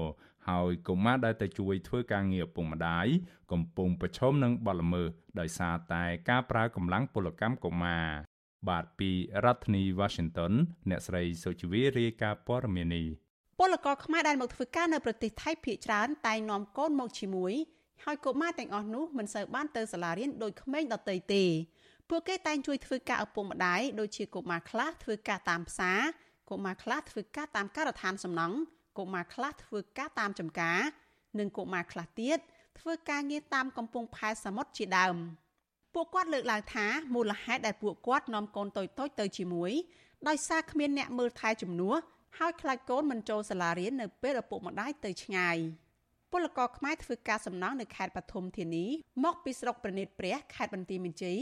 Speaker 1: ហើយកុមារដែលទៅជួយធ្វើការងារឪពុកម្ដាយកំពុងប្រឈមនឹងបទល្មើសដោយសារតែការប្រើកម្លាំងពលកម្មកុមារបាទពីរដ្ឋធានី Washington អ្នកស្រីសុជីវីរាយការណ៍ព័ត៌មាននេះ
Speaker 16: ពលករខ្មែរដែលមកធ្វើការនៅប្រទេសថៃភាគច្រើនតែងនាំកូនមកជាមួយហើយកុមារទាំងអស់នោះមិនសូវបានទៅសាលារៀនដូចក្មេងដទៃទេពួកគេតែងជួយធ្វើការឪពុកម្ដាយដូចជាកុមារខ្លះធ្វើការតាមផ្សារ កុមារខ្លះធ្វើការតាមការដ្ឋានសំណង់កុមារខ្លះធ្វើការតាមចំការ និងកុមារខ្លះទៀតធ្វើការងារតាមកំពង់ផែសមុទ្រជាដើមពួកគាត់លើកឡើងថាមូលហេតុដែលពួកគាត់នាំកូនតូចៗទៅជាមួយដោយសារគ្មានអ្នកមើលថែជំនួសហើយខ្លាចកូនមិនចូលសាលារៀននៅពេលឪពុកម្ដាយទៅឆ្ងាយពលករខ្មែរធ្វើការសំណង់នៅខេត្តបឋមធានីមកពីស្រុកប្រណិតព្រះខេត្តបន្ទាយមានជ័យ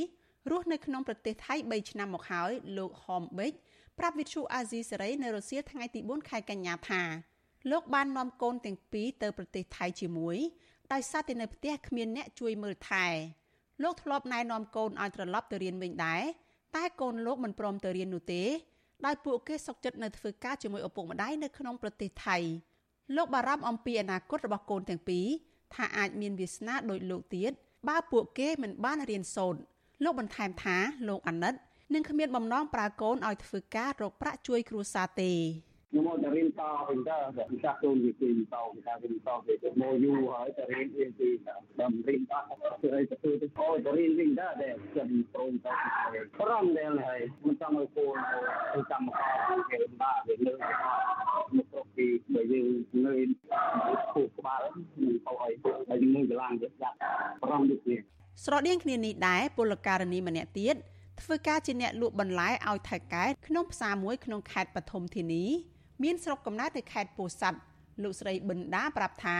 Speaker 16: រស់នៅក្នុងប្រទេសថៃ3ឆ្នាំមកហើយលោកហមបេក ប្រាប់វិទ្យុអាស៊ីសេរីនៅរសៀលថ្ងៃទី4ខែកញ្ញាថាលោកបាននាំកូនទាំងពីរទៅប្រទេសថៃជាមួយដោយសារតែនៅផ្ទះគ្មានអ្នកជួយមើលថែលោកធ្លាប់ណែនាំកូនឲ្យត្រឡប់ទៅរៀនវិញដែរតែកូនលោកមិនព្រមទៅរៀននោះទេដោយពួកគេសុកចិត្តនៅធ្វើការជាមួយឪពុកម្ដាយនៅក្នុងប្រទេសថៃលោកបារម្ភអំពីអនាគតរបស់កូនទាំងពីរថាអាចមានវាសនាដូចលោកទៀតបើពួកគេមិនបានរៀនសូត្រលោកបន្ថែមថាលោកអាណិត នឹងគ្មានបំណងប្រើកូនឲ្យធ្វើការរកប្រាក់ជួយគ្រួសារទេ
Speaker 17: ខ្ញុំមកតែរៀនតវិញទៅវិសាខ្លួនវាពីតវិសារៀនតវាទៅមកយូរហើយតែរៀនរៀនពីដល់រៀនតធ្វើអីទៅធ្វើទៅអូទៅរៀនវិញទៅតែខ្ញុំប្រូនទៅប្រំដែលហើយមិនចង់ឲ្យគោលទៅកម្មករគេដាក់វាលើមកគ្រប់ពីបើយើងនៅគូក្បាលមិនទៅអីហើយមួយកន្លងទៅដាក់ប្រំដូចនេះ
Speaker 16: ស្រដៀងគ្នានេះដែរពលករនីម្នាក់ទៀត ធ្វើការជាអ្នកលក់បន្លែឲ្យថៃកែក្នុងផ្សារមួយក្នុងខេត្តបឋមធានី មានស្រុកកំណើតនៅខេត្តពោធិ៍សាត់លោកស្រីបិណ្ដាប្រាប់ថា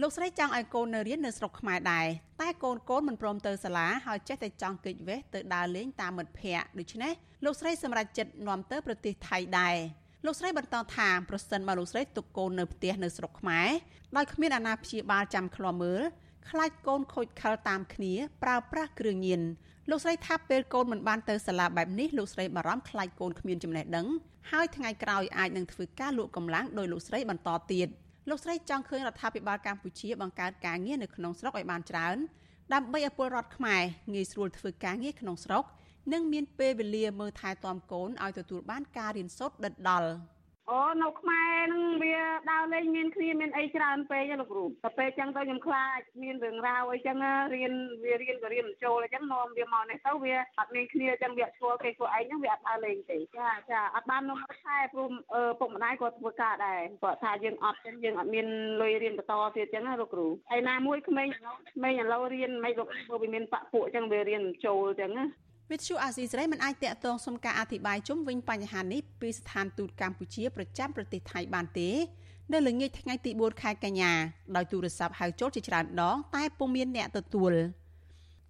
Speaker 16: លោកស្រីចង់ឲ្យកូននៅរៀននៅស្រុកខ្មែរដែរតែកូនកូនមិនព្រមទៅសាលាហើយចេះតែចង់គេចវេះទៅដើរលេងតាមមិត្តភ័ក្តិដូច្នេះលោកស្រីសម្រេចចិត្តនាំទៅប្រទេសថៃដែរលោកស្រីបន្តថាប្រសិនបើលោកស្រីទុកកូននៅផ្ទះនៅស្រុកខ្មែរដោយគ្មានអាណាព្យាបាលចាំឃ្លាំមើល ខ្លាចកូនខូចខលតាមគ្នាប្រើប្រាស់គ្រឿងញៀនលោកស្រីថាពេលកូនមិនបានទៅសាលាបែបនេះលោកស្រីបារម្ភខ្លាចកូនគ្មានចំណេះដឹងហើយថ្ងៃក្រោយអាចនឹងធ្វើការលក់កម្លាំងដោយលោកស្រីបន្តទៀតលោកស្រីចង់ឃើញរដ្ឋាភិបាលកម្ពុជាបង្កើតការងារនៅក្នុងស្រុកឲ្យបានច្រើនដើម្បីឲ្យពលរដ្ឋខ្មែរងាយស្រួលធ្វើការងារក្នុងស្រុកនិងមានពេលវេលាមើលថែទាំកូនឲ្យទទួលបានការរៀនសូត្រដិតដល់។
Speaker 18: អូនៅខ្មែរនឹងវាដើរលេងមានគ្នាមានអីច្រើនពេកលោកគ្រូតែពេលចឹងទៅខ្ញុំខ្លាចមានរឿងរ៉ាវអីចឹងរៀនវារៀនក៏រៀនមិនចូលអញ្ចឹងនាំវាមកនេះទៅវាអត់មានគ្នាចឹងវាឆ្លល់គេខ្លួនឯងហ្នឹងវាអត់ដើរលេងទេចាចាអត់បាននាំមកខែព្រមពុកម្ដាយក៏ធ្វើការដែរគាត់ថាយើងអត់ចឹងយើងអត់មានលុយរៀនបន្តទៀតចឹងណាលោកគ្រូហើយណាមួយក្មេងក្មេងឥឡូវរៀនមិនលោកព្រោះវាមានបាក់ពួកចឹងវារៀនចូលចឹងណា
Speaker 16: វិទ្យុអាស៊ីសេរីមិនអាចតាក់ទងសុំការអធិប្បាយជុំវិញបញ្ហានេះពីស្ថានទូតកម្ពុជាប្រចាំប្រទេសថៃបានទេ នៅល្ងាចថ្ងៃទី4ខែកញ្ញាដោយទូរស័ព្ទហៅចូលជាច្រើនដងតែពុំមានអ្នកទទួល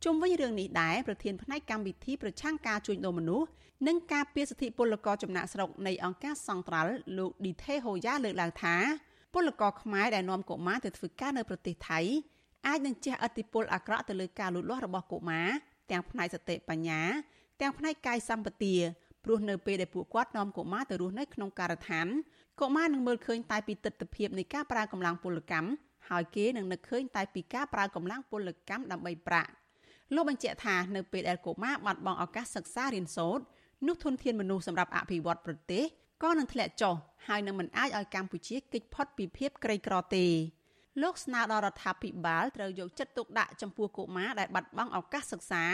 Speaker 16: ជុំវិញរឿងនេះដែរប្រធានផ្នែកកម្មវិធីប្រឆាំងការជួញដូរមនុស្សនិងការពារសិទ្ធិពលករចំណាក់ស្រុកនៃអង្គការសង្ត្រាល់លោកឌីថេហូយ៉ាលើកឡើងថា ពលករខ្មែរដែលនាំកុមារទៅធ្វើការនៅប្រទេសថៃអាចនឹងជះឥទ្ធិពលអាក្រក់ទៅលើការលូតលាស់របស់កុមារ ទាំងផ្នែកសតិបញ្ញា ទាំងផ្នែកកាយសម្បទាព្រោះនៅពេលដែលពួកគាត់នាំកុមារទៅរស់នៅក្នុងការដ្ឋានកុមារនឹងមើលឃើញតែពីទស្សនវិជ្ជានៃការប្រើកម្លាំងពលកម្មហើយគេនឹងនឹកឃើញតែពីការប្រើកម្លាំងពលកម្មដើម្បីប្រាក់លោកបញ្ជាក់ថានៅពេលដែលកុមារបាត់បង់ឱកាសសិក្សារៀនសូត្រនោះធនធានមនុស្សសម្រាប់អភិវឌ្ឍប្រទេសក៏នឹងធ្លាក់ចុះហើយនឹងមិនអាចឲ្យកម្ពុជាគេចផុតពីភាពក្រីក្រទេ លោកស្នើដល់រដ្ឋាភិបាលត្រូវយកចិត្តទុកដាក់ចំពោះកុមារដែលបាត់បង់ឱកាសសិក្សា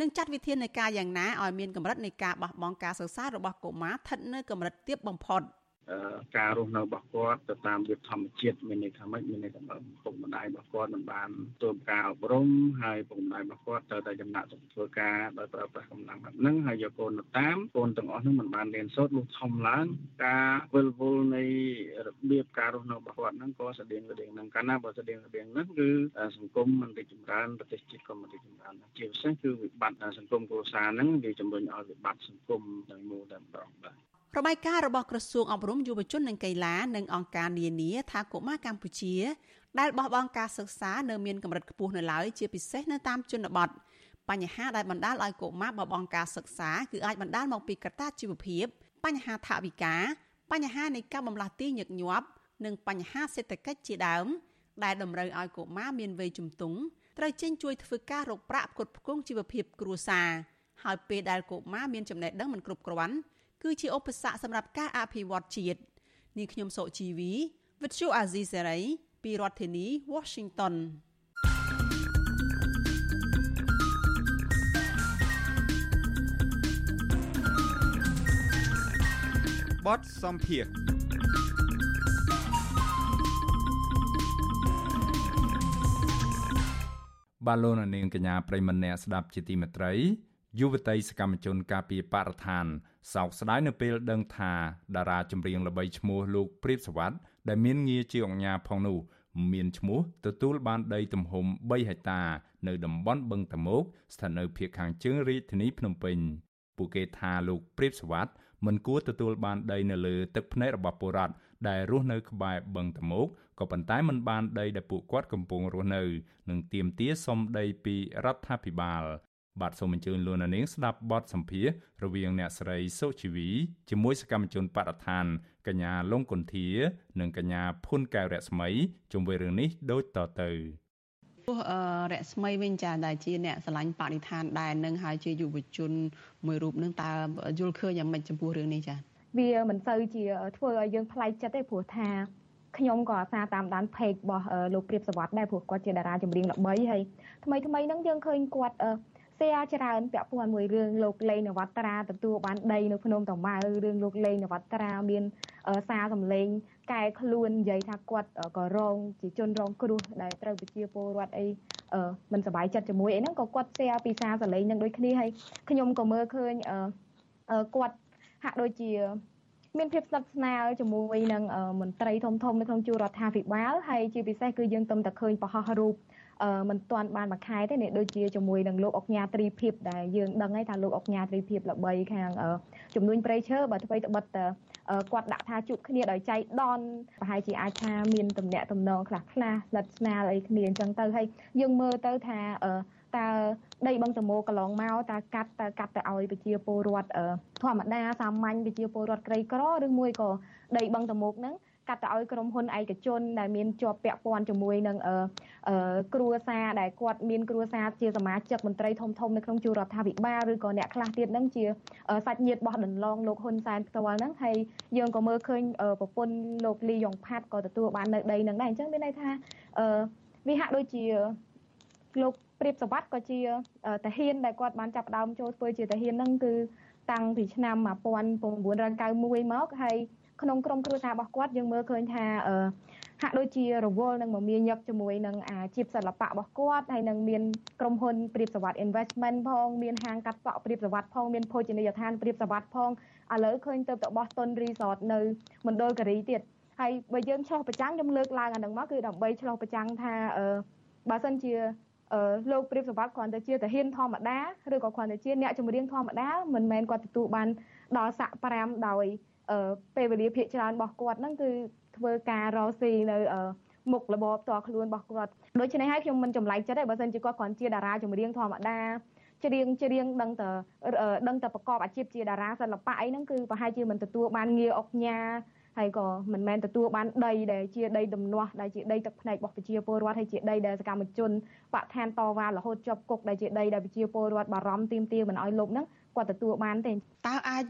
Speaker 16: និងចាត់វិធានការយ៉ាងណាឲ្យមានកម្រិតនៃការបោះបង់ការសិក្សារបស់កុមារស្ថិតនៅកម្រិតទាបបំផុត
Speaker 19: ការរស់នៅរបស់គាត់ទៅតាមរបៀបធម្មជាតិមានន័យថាម៉េចមានន័យថាពុកម្ដាយរបស់គាត់មិនបានទទួលការអប់រំហើយពុកម្ដាយរបស់គាត់ត្រូវតែចំណាក់ទៅធ្វើការដោយប្រើប្រាស់កម្លាំងបែបហ្នឹងហើយយកកូនទៅតាមកូនទាំងអស់ហ្នឹងមិនបានរៀនសូត្រលុះធំឡើងការវិលវល់នៃរបៀបការរស់នៅរបស់គាត់ហ្នឹងក៏ស្តៀងស្តៀងហ្នឹងកាលណាបើស្តៀងស្តៀងហ្នឹងគឺសង្គមមិនរីកចម្រើនប្រទេសជាតិក៏មិនរីកចម្រើនដែរជាពិសេសគឺវិបត្តិសង្គមគ្រួសារហ្នឹងវាជំរុញឲ្យវិបត្តិសង្គមទាំងមូលតែម្ដងបាទ
Speaker 16: របាយការណ៍របស់ក្រសួងអប់រំយុវជននិងកីឡានិងអង្គការនានាថាកុមារកម្ពុជាដែលបោះបង់ការសិក្សានៅមានកម្រិតខ្ពស់នៅឡើយជាពិសេសនៅតាមជនបទបញ្ហាដែលបណ្ដាលឲ្យកុមារបោះបង់ការសិក្សាគឺអាចបណ្ដាលមកពីកត្តាជីវភាព បញ្ហាថវិកាបញ្ហានៃការបំលាស់ទីញឹកញាប់និងបញ្ហាសេដ្ឋកិច្ចជាដើម ដែលតម្រូវឲ្យកុមារមានវ័យជំទង់ត្រូវចេញជួយធ្វើការរកប្រាក់ផ្គត់ផ្គង់ជីវភាពគ្រួសារហើយពេលដែលកុមារមានចំណេះដឹងមិនគ្រប់គ្រាន់ គឺជាឧបសគ្គសម្រាប់ការអភិវឌ្ឍជាតិនាងខ្ញុំសុជីវីវិទ្យុអាស៊ីសេរីពីរដ្ឋធានី Washington
Speaker 20: បទសំភារ
Speaker 1: បាទលោកនាងកញ្ញាប្រិមម្នាក់ស្ដាប់ជាទីមេត្រីយុវតីសកម្មជនការពីបរិស្ថាន សោកស្ដាយនៅពេលដឹងថាតារាចម្រៀងល្បីឈ្មោះលោកព្រាបសវັດដែលមានងារជាអង្គញាផងនោះមានឈ្មោះទទួលបានដីទំហំ3ហិកតា នៅតំបន់បឹងតមោកស្ថិតនៅភូមិខាងជើងរាជធានីភ្នំពេញពួកគេថាលោកព្រាបសវັດមិនគួរទទួលបានដីនៅលើទឹកភ្នែករបស់ពលរដ្ឋដែលរស់នៅក្បែរបឹងតមោកក៏ប៉ុន្តែមិនបានដីដែលពួកគាត់កំពុងរស់នៅ និងទាមទារសុំដីពីរដ្ឋាភិបាល បាទសូមអញ្ជើញលោកនាងស្ដាប់បទសម្ភាសរវាងអ្នកស្រីសុជីវីជាមួយសកម្មជនបរិស្ថានកញ្ញាលងគុន្ធា និងកញ្ញាភុនកែវរស្មីជុំវិញរឿងនេះដូចតទៅ
Speaker 16: ពោះរស្មីវិញចាដែលជាអ្នកឆ្លាញ់បរិស្ថានដែរនឹងហើយជាយុវជនមួយរូបនឹងតើយល់ឃើញយ៉ាងម៉េចចំពោះរឿងនេះចា
Speaker 21: វាមិនសូវជាធ្វើឲ្យយើងប្លែកចិត្តទេព្រោះថាខ្ញុំក៏អាសាតាមដាន page របស់លោកព្រាបសវត្តដែរព្រោះគាត់ជាតារាចម្រៀងល្បីហើយថ្មីថ្មីហ្នឹងយើងឃើញគាត់ សៀច្រើនពាក់ព័ន្ធមួយរឿងលោកលេងនវត្រាទទួលបានដីនៅភ្នំតាម៉ៅរឿងលោកលេងនវត្រាមានសារសម្លេងកែខ្លួននិយាយថាគាត់ក៏រងជាជនរងគ្រោះដែលត្រូវប្រជាពលរដ្ឋអីមិនសប្បាយចិត្តជាមួយអីហ្នឹងក៏គាត់សៀពីសារសម្លេងនឹងដូចគ្នាហើយខ្ញុំក៏មើលឃើញគាត់ហាក់ដូចជាមានភាពស្និទ្ធស្នាលជាមួយនឹងមន្ត្រីធំធំនៅក្នុងជួររដ្ឋាភិបាលហើយជាពិសេសគឺយើងទំតែឃើញបរោះរូប មិនទាន់បានមួយខែទេនេះដូចជាជាមួយនឹងលោកអុកញ៉ាត្រីភិបដែលយើងដឹងហើយថាលោកអុកញ៉ាត្រីភិបល្បីខាងជំនួញប្រៃឈើបើអ្វីត្បិតគាត់ដាក់ថាជួបគ្នាដោយចៃដន្យប្រហែលជាអាចថាមានតំណែងតំណងខ្លះខ្លះស្និទ្ធស្នាលអីគ្នាអញ្ចឹងទៅហើយយើងមើលទៅថាតើដីបឹងតមោកន្លងមកតើកាត់តើកាត់ទៅឲ្យប្រជាពលរដ្ឋធម្មតាសាមញ្ញប្រជាពលរដ្ឋក្រីក្រឬមួយក៏ដីបឹងតមោកហ្នឹង កាត់ទៅឲ្យក្រុមហ៊ុនឯកជនដែលមានជាប់ពាក់ព័ន្ធជាមួយនឹងគ្រួសារដែលគាត់មានគ្រួសារជាសមាជិកមន្ត្រីធំធំនៅក្នុងជួររដ្ឋាភិបាលឬក៏អ្នកខ្លះទៀតហ្នឹងជាសាច់ញាតិរបស់ដន្លងលោកហ៊ុនសែនផ្ទាល់ហ្នឹងហើយយើងក៏មើលឃើញប្រពន្ធលោកលីយ៉ុងផាត់ក៏ទទួលបាននៅដីហ្នឹងដែរអញ្ចឹងមានន័យថាវាហាក់ដូចជាលោកព្រៀបសវັດក៏ជាតាហ៊ានដែលគាត់បានចាប់ដើមចូលធ្វើជាតាហ៊ានហ្នឹងគឺតាំងពីឆ្នាំ1991មកហើយ ក្នុងក្រុមគ្រួសាររបស់គាត់យើងមើលឃើញថាហាក់ដូចជារវល់នឹងមមាញឹកជាមួយនឹងអាជីពសិល្បៈរបស់គាត់ហើយនឹងមានក្រុមហ៊ុនព្រៀបសវត្ត investment ផងមានហាងកាត់សក់ព្រៀបសវត្តផងមានភោជនីយដ្ឋានព្រៀបសវត្តផងឥឡូវឃើញទៅតបស់តុន resort នៅមណ្ឌលគិរីទៀតហើយបើយើងឆ្លោះប្រចាំងខ្ញុំលើកឡើងអានឹងមកគឺដើម្បីឆ្លោះប្រចាំងថាអឺបើសិនជាអឺលោកព្រៀបសវត្តគ្រាន់តែជាតាហ៊ានធម្មតាឬក៏គ្រាន់តែជាអ្នកចម្រៀងធម្មតាមិនមែនគាត់ទទួលបានដល់សាក់5ដោយ ពេលវេលាភាកច្រើនរបស់គាត់ហ្នឹងគឺធ្វើការរកស៊ីនៅមុខរបបផ្ទាល់ខ្លួនរបស់គាត់ដូច្នេះហើយខ្ញុំមិនចម្លែកចិត្តទេបើសិនជាគាត់គ្រាន់ជាតារាចម្រៀងធម្មតាច្រៀងច្រៀងដឹងតែដឹងតែប្រកបអាជីពជាតារាសិល្បៈអីហ្នឹងគឺប្រហែលជាមិនទទួលបានងារអុកញ៉ាហើយក៏មិនមែនទទួលបានដីដែលជាដីដំណោះដែលជាដីទឹកភ្នែករបស់ប្រជាពលរដ្ឋហើយជាដីដែលសកម្មជនបកឋានតវ៉ារហូតជាប់គុកដែលជាដីដែលប្រជាពលរដ្ឋបារម្ភទាមទារមិនឲ្យលុបហ្នឹង គាត់ទទួលបានទេ
Speaker 16: តើអាច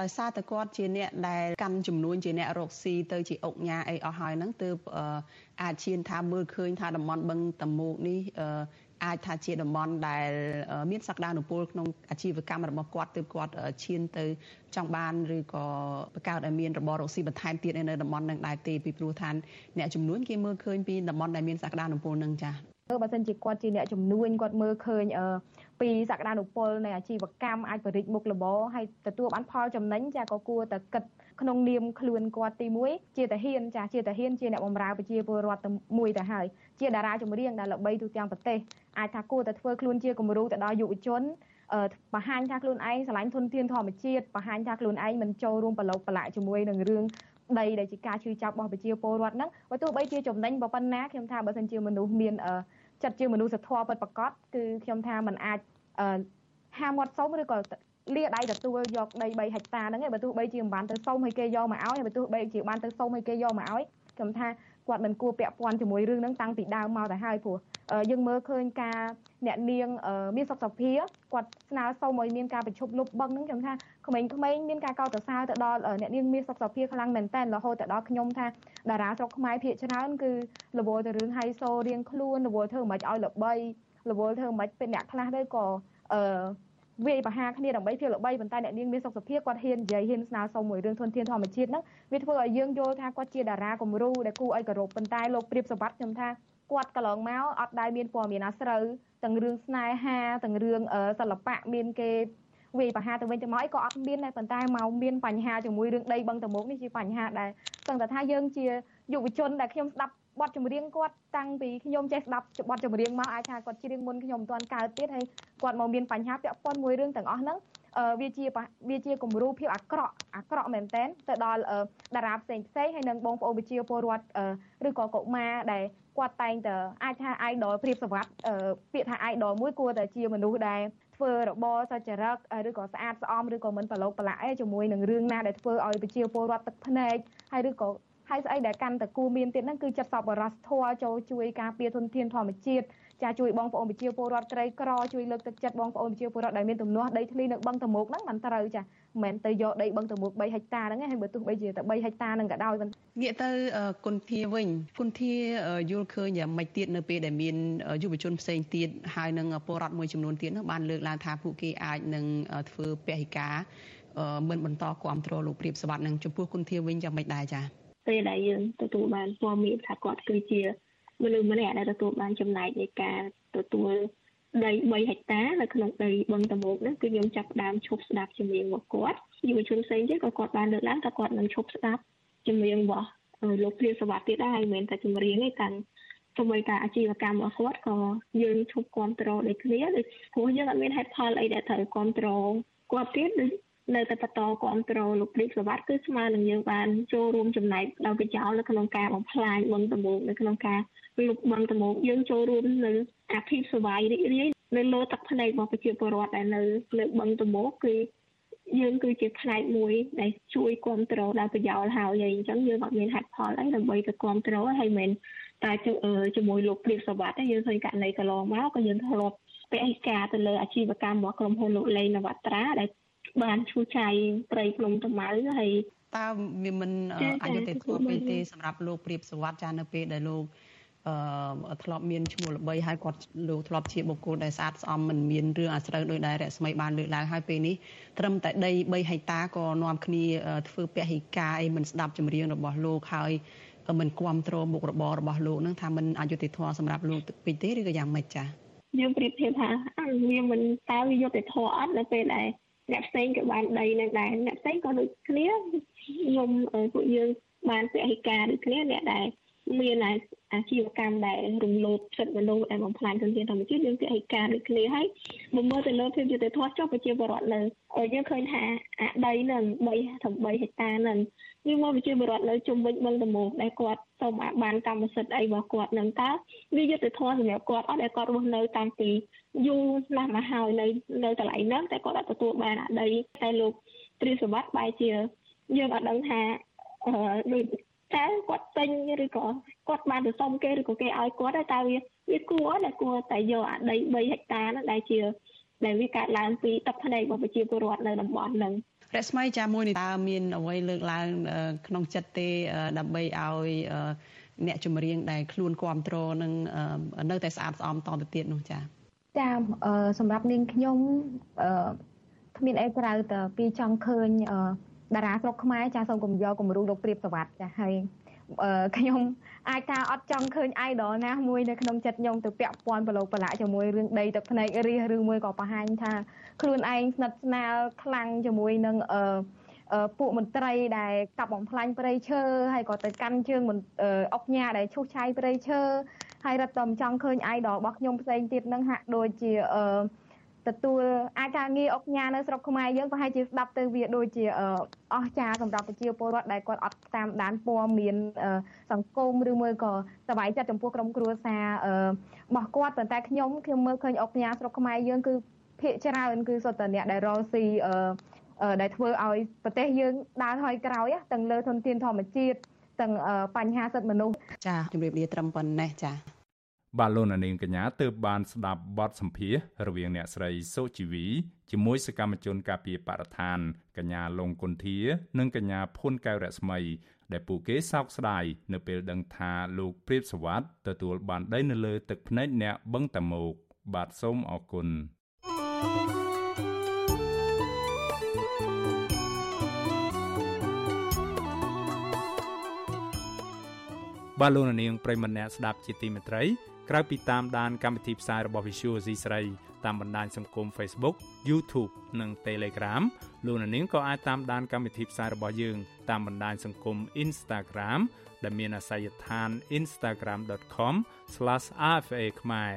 Speaker 16: ដោយសារតែគាត់ជាអ្នកដែលកាន់ចំនួនជាអ្នករកស៊ីទៅជាអុកញ៉ាអីអស់ហើយហ្នឹងទើបអាចឈានថាមើលឃើញថាតំបន់បឹងតមោកនេះ
Speaker 22: អាចថាជាតំបន់ដែលមានសក្តានុពលក្នុងអាជីវកម្មរបស់គាត់ទើបគាត់ឈានទៅចង់បានឬក៏បង្កើតឲ្យមានរបររកស៊ីបន្ថែមទៀតនៅតំបន់នឹងដែរទេពីព្រោះថាអ្នកចំនួនគេមើលឃើញពីតំបន់ដែលមានសក្តានុពលនឹងចា៎
Speaker 21: បើសិនជាគាត់ជាអ្នកជំនួញគាត់មើលឃើញ ពីសក្តានុពលនៃអាជីវកម្មអាចបរិចមុខរបរហើយទទួលបានផលចំណេញចាក៏គួរតែគិតក្នុងនាមខ្លួនគាត់ទី1ជាតាហ៊ានចាជាតាហ៊ានជាអ្នកបម្រើប្រជាពលរដ្ឋមួយទៅហើយជាតារាចម្រៀងដែលល្បីទូទាំងប្រទេសអាចថាគួរតែធ្វើខ្លួនជាគំរូទៅដល់យុវជនបង្ហាញថាខ្លួនឯងឆ្លាញ់ធនធានធម្មជាតិបង្ហាញថាខ្លួនឯងមិនចូលរួមប្រឡូកប្រឡាក់ជាមួយនឹងរឿងដីដែលជាការឈឺចាប់របស់ប្រជាពលរដ្ឋហ្នឹងបើទោះបីជាចំណេញប៉ុណ្ណាខ្ញុំថាបើសិនជាមនុស្សមាន ចិត្តជាមនុស្សធម៌ពិតប្រាកដគឺខ្ញុំថាมันអាចហាមាត់សុំឬក៏លាដៃទទួលយកដី3ហិកតាហ្នឹងឯងបើទោះបីជាមិនបានទៅសុំឲ្យគេយកមកឲ្យបើទោះបីជាបានទៅសុំឲ្យគេយកមកឲ្យខ្ញុំថា គាត់មិនគួរពាក់ព័ន្ធជាមួយរឿងហ្នឹងតាំងពីដើមមកទៅហើយព្រោះយើងមើលឃើញការអ្នកនាងមានសុខសភាគាត់ស្នើសុំឲ្យមានការប្រជុំលុបបឹងហ្នឹងខ្ញុំថាក្មេងៗមានការកោតសរសើរទៅដល់អ្នកនាងមានសុខសភាខ្លាំងមែនតើរហូតទៅដល់ខ្ញុំថាតារាស្រុកខ្មែរភាគច្រើនគឺរវល់ទៅរឿងហៃសូរៀងខ្លួនរវល់ធ្វើមិនឲ្យល្បីរវល់ធ្វើមិនពេលអ្នកខ្លះទៅក៏អឺ វាយបហាគ្នាដើម្បីភាពល្បីប៉ុន្តែអ្នកនាងមានសុខភាពគាត់ហ៊ាននិយាយហ៊ានស្នើសុំមួយរឿងធនធានធម្មជាតិហ្នឹងវាធ្វើឲ្យយើងយល់ថាគាត់ជាតារាគំរូដែលគួរឲ្យគោរពប៉ុន្តែលោកព្រៀបសវັດខ្ញុំថាគាត់កន្លងមកអត់ដែលមានព័ត៌មានអាស្រូវទាំងរឿងស្នេហាទាំងរឿងសិល្បៈមានគេវាយបហាទៅវិញទៅមកអីក៏អត់មានដែរប៉ុន្តែមកមានបញ្ហាជាមួយរឿងដីបឹងតមុកនេះជាបញ្ហាដែលសឹងតែថាយើងជាយុវជនដែលខ្ញុំស្ដាប់ បទចម្រៀងគាត់តាំងពីខ្ញុំចេះស្ដាប់បទចម្រៀងមកអាចថាគាត់ច្រៀងមុនខ្ញុំមិនទាន់កើតទៀតហើយគាត់មកមានបញ្ហាពាក់ព័ន្ធមួយរឿងទាំងអស់ហ្នឹងវាជាវាជាគំរូភាពអាក្រក់អាក្រក់មែនតែនទៅដល់តារាផ្សេងផ្សេងហើយនិងបងប្អូនវិជាពលរដ្ឋឬក៏កុមារដែលគាត់តែងតែអាចថា idol ព្រៀបសវັດពាក្យថា idol មួយគួរតែជាមនុស្សដែលធ្វើរបរសុចរិតឬក៏ស្អាតស្អំឬក៏មិនប្រឡូកប្រឡាក់អីជាមួយនឹងរឿងណាដែលធ្វើឲ្យប្រជាពលរដ្ឋទឹកភ្នែកហើយឬក៏ ហើយស្អីដែលកាន់តែគួរមានទៀតហ្នឹងគឺចិត្តសប្បុរសធម៌ចូលជួយការពារធនធានធម្មជាតិចាជួយបងប្អូនប្រជាពលរដ្ឋក្រីក្រជួយលើកទឹកចិត្តបងប្អូនប្រជាពលរដ្ឋដែលមានទំនាស់ដីធ្លីនៅបឹងតមោកហ្នឹងមិនត្រូវចាមិនមែនទៅយកដីបឹងតមោក3ហិកតាហ្នឹងឯងហើយបើទោះបីជាតែ3ហិកតាហ្នឹងក៏ដោយ
Speaker 22: ងាកទៅគុណធាវិញគុណធាយល់ឃើញយ៉ាងម៉េចទៀតនៅពេលដែលមានយុវជនផ្សេងទៀតហើយនឹងពលរដ្ឋមួយចំនួនទៀតនោះបានលើកឡើងថាពួកគេអាចនឹងធ្វើពហិការមិនបន្តគ្រប់គ្រងលោកព្រៀបសវັດនឹងចំពោះគុណធាវិញយ៉ាងម៉េចដែរចា៎
Speaker 23: ពេលដែលយើងទទួលបានព័ត៌មានថាគាត់គឺជាមនុស្សម្នាក់ដែលទទួលបានចំណែកនៃការទទួលដី3ហិកតានៅក្នុងដីបឹងតមោកហ្នឹងគឺខ្ញុំចាប់ផ្ដើមឈប់ស្ដាប់ចម្រៀងរបស់គាត់យុវជនផ្សេងទៀតក៏គាត់បានលើកឡើងថាគាត់នឹងឈប់ស្ដាប់ចម្រៀងរបស់លោកព្រាសវត្តទៀតដែរមិនមែនតែចម្រៀងទេតាំងទោះបីតែអាជីវកម្មរបស់គាត់ក៏យើងឈប់គ្រប់គ្រងដូចគ្នាដូចព្រោះយើងអត់មានហេតុផលអីដែលត្រូវគ្រប់គ្រងគាត់ទៀតដូច នៅតែបន្តគ្រប់គ្រងលោកព្រីកសវັດគឺស្មើនឹងយើងបានចូលរួមចំណែកដល់ប្រយោជន៍នៅក្នុងការបំផ្លាញបឹងតមោកនៅក្នុងការលុបបឹងតមោកយើងចូលរួមនៅអាភិបសវាយរីករាយនៅលើទឹកភ្នែករបស់ប្រជាពលរដ្ឋដែលនៅលើបឹងតមោកគឺយើងគឺជាផ្នែកមួយដែលជួយគ្រប់គ្រងដល់ប្រយោជន៍ហើយហើយអញ្ចឹងយើងអត់មានហេតុផលអីដើម្បីទៅគ្រប់គ្រងហើយមិនតែជាមួយលោកព្រៀបសវັດយើងឃើញករណីកន្លងមកក៏យើងធ្លាប់ពាក់ឯកាទៅលើអាជីវកម្មរបស់ក្រុមហ៊ុនលោកលេងនវត្រាដែល បានឈូសឆាយព្រៃភ្នំត្មៅហើយ
Speaker 22: តើវាមិនអយុត្តិធម៌ពេកទេសម្រាប់លោកព្រៀបសវັດចានៅពេលដែលលោកអឺធ្លាប់មានឈ្មោះល្បីហើយគាត់លោកធ្លាប់ជាបុគ្គលដែលស្អាតស្អំមិនមានរឿងអាស្រូវដោយដែលរស្មីបានលើកឡើងហើយពេលនេះត្រឹមតែដី3ហិកតាក៏នាំគ្នាធ្វើពហិការអីមិនស្ដាប់ចម្រៀងរបស់លោកហើយមិនគ្រប់គ្រងមុខរបររបស់លោកនឹងថាមិនអយុត្តិធម៌សម្រាប់លោកពេកទេឬក៏យ៉ាងម៉េចចា៎
Speaker 23: យើងប្រៀបធៀបថាវាមិនតើវាយុត្តិធម៌អត់នៅពេលដែល អ្នកផ្សេងក៏បានដីនឹងដែរអ្នកផ្សេងក៏ដូចគ្នាខ្ញុំពួកយើងបានពហិការដូចគ្នាអ្នកដែលមានអាជីវកម្មដែលរំលោភសិទ្ធិមនុស្សដែលបំផ្លាញធនធានធម្មជាតិយើងពហិការដូចគ្នាហើយបើមើលទៅលើភាពយុត្តិធម៌ចុះប្រជាពលរដ្ឋនៅយើងឃើញថាអាដីនឹង3ถึง3ហិកតានឹងយើងមកប្រជាពលរដ្ឋនៅជុំវិញបឹងតមោកដែលគាត់សូមបានកម្មសិទ្ធិអីរបស់គាត់នឹងតើវាយុត្តិធម៌សម្រាប់គាត់អត់ដែលគាត់រស់នៅតាំងពី យូរណាស់មកហើយនៅនៅកន្លែងហ្នឹងតែគាត់អត់ទទួលបានអាដីតែលោកទ្រីសវ័តបែរជាយើងអត់ដឹងថាអឺដូចតើគាត់ពេញឬក៏គាត់បានទៅសុំគេឬក៏គេឲ្យគាត់តែវាវាគួរតែគួរតែយកអាដី3ហិកតាហ្នឹងដែលជាដែលវាកើតឡើងពីទឹកភ្នែករបស់ប្រជាពលរដ្ឋនៅតំបន់ហ្នឹង
Speaker 22: រស្មីចាមួយនេះតើមានអ្វីលើកឡើងក្នុងចិត្តទេដើម្បីឲ្យអ្នកចម្រៀងដែលខ្លួនគ្រប់គ្រងនឹងនៅតែស្អាតស្អំតទៅទៀតនោះចា
Speaker 21: ចាសម្រាប់នាងខ្ញុំអឺគ្មានអីក្រៅតែពីចង់ឃើញតារាស្រុកខ្មែរចាសូមគំយកគំរូលោកព្រាបសវັດចាហើយខ្ញុំអាចថាអត់ចង់ឃើញ idol ណាមួយនៅក្នុងចិត្តខ្ញុំទៅពាក់ព័ន្ធប្រឡូកប្រឡាក់ជាមួយរឿងដីទឹកភ្នែករិះឬមួយក៏បង្ហាញថាខ្លួនឯងស្និទ្ធស្នាលខ្លាំងជាមួយនឹងអឺពួកមន្ត្រីដែលកាប់បំផ្លាញព្រៃឈើហើយក៏ទៅកាន់ជើងអុកញ៉ាដែលឈូសឆាយព្រៃឈើ ហើយរត់តែមិនចង់ឃើញ idol របស់ខ្ញុំផ្សេងទៀតនឹងហាក់ដូចជាអឺទទួលអាចការងារអុកញ៉ានៅស្រុកខ្មែរយើងប្រហែលជាស្ដាប់ទៅវាដូចជាអស្ចារសម្រាប់ប្រជាពលរដ្ឋដែលគាត់អត់តាមដានព័ត៌មានសង្គមឬមួយក៏សบายចិត្តចំពោះក្រុមគ្រួសាររបស់គាត់ប៉ុន្តែខ្ញុំខ្ញុំមើលឃើញអុកញ៉ាស្រុកខ្មែរយើងគឺភាគច្រើនគឺសុទ្ធតែអ្នកដែលរស់ស៊ីដែលធ្វើឲ្យប្រទេសយើងដើរថយក្រោយទាំងលើធនធានធម្មជាតិទាំងបញ្ហាសិទ្ធិមនុស្ស
Speaker 22: ចាជំរាបលាត្រឹមប៉ុណ្ណេះចា
Speaker 1: បាទលោកនាងកញ្ញាទើបបានស្ដាប់បទសម្ភាសរវាងអ្នកស្រីសុជីវីជាមួយសកម្មជនការពារបរិស្ថានកញ្ញាលងគុន្ធា និងកញ្ញាភុនកែវរស្មី ដែលពួកគេសោកស្ដាយនៅពេលដឹងថាលោកព្រាបសវັດទទួលបានដីនៅលើទឹកភ្នែកអ្នកបឹងតាមុកបាទសូមអរគុណ thank you បាទលោកនាងប្រិមម្នាក់ស្ដាប់ជាទីមេត្រី ក្រៅពីតាមដានកម្មវិធីផ្សាយរបស់ Visual C ស្រីតាមបណ្ដាញសង្គម Facebook YouTube និង Telegram លោកនាងក៏អាចតាមដានកម្មវិធីផ្សាយរបស់យើងតាមបណ្ដាញសង្គម Instagram ដែលមានអាសយដ្ឋាន instagram.com/rfa ខ្មែរ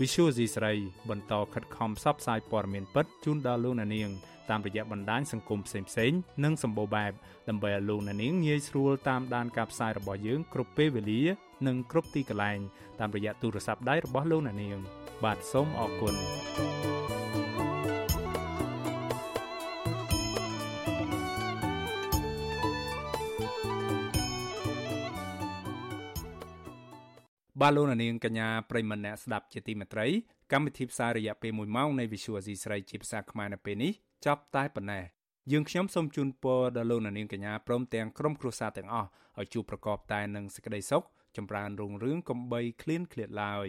Speaker 1: Visual C ស្រីបន្តខិតខំផ្សព្វផ្សាយព័ត៌មានពិតជូនដល់លោកនាងតាមរយៈបណ្ដាញសង្គមផ្សេងៗនិងសម្បូរបែបដើម្បីឲ្យលោកអ្នកនាងងាយស្រួលតាមដានការផ្សាយរបស់យើងគ្រប់ពេលវេលា និងគ្រប់ទីកន្លែងតាមរយៈទូរស័ព្ទដៃរបស់លោកអ្នកនាង បាទសូមអរគុណបាទលោកនាងកញ្ញាប្រិមម្នាក់ស្ដាប់ជាទីមេត្រីកម្មវិធីផ្សាយរយៈពេល1ម៉ោងនៃ Visual Asia ស្រីជាភាសាខ្មែរនៅពេលនេះចប់តែប៉ុណ្ណេះយើងខ្ញុំសូមជូនពរដល់លោកនាងកញ្ញាព្រមទាំងក្រុមគ្រួសារទាំងអស់ឲ្យជួបប្រកបតែនឹងសេចក្តីសុខ ចម្រើនរុងរឿងកំបីគ្លៀនគ្លាតឡើយ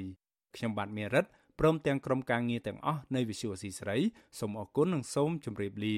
Speaker 1: ខ្ញុំបាទមេរិតព្រមទាំងក្រុមការងារទាំងអស់នៃ Visual C ស្រីសូមអរគុណនិងសូមជម្រាបលា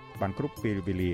Speaker 24: បានគ្រប់ពេលវេលា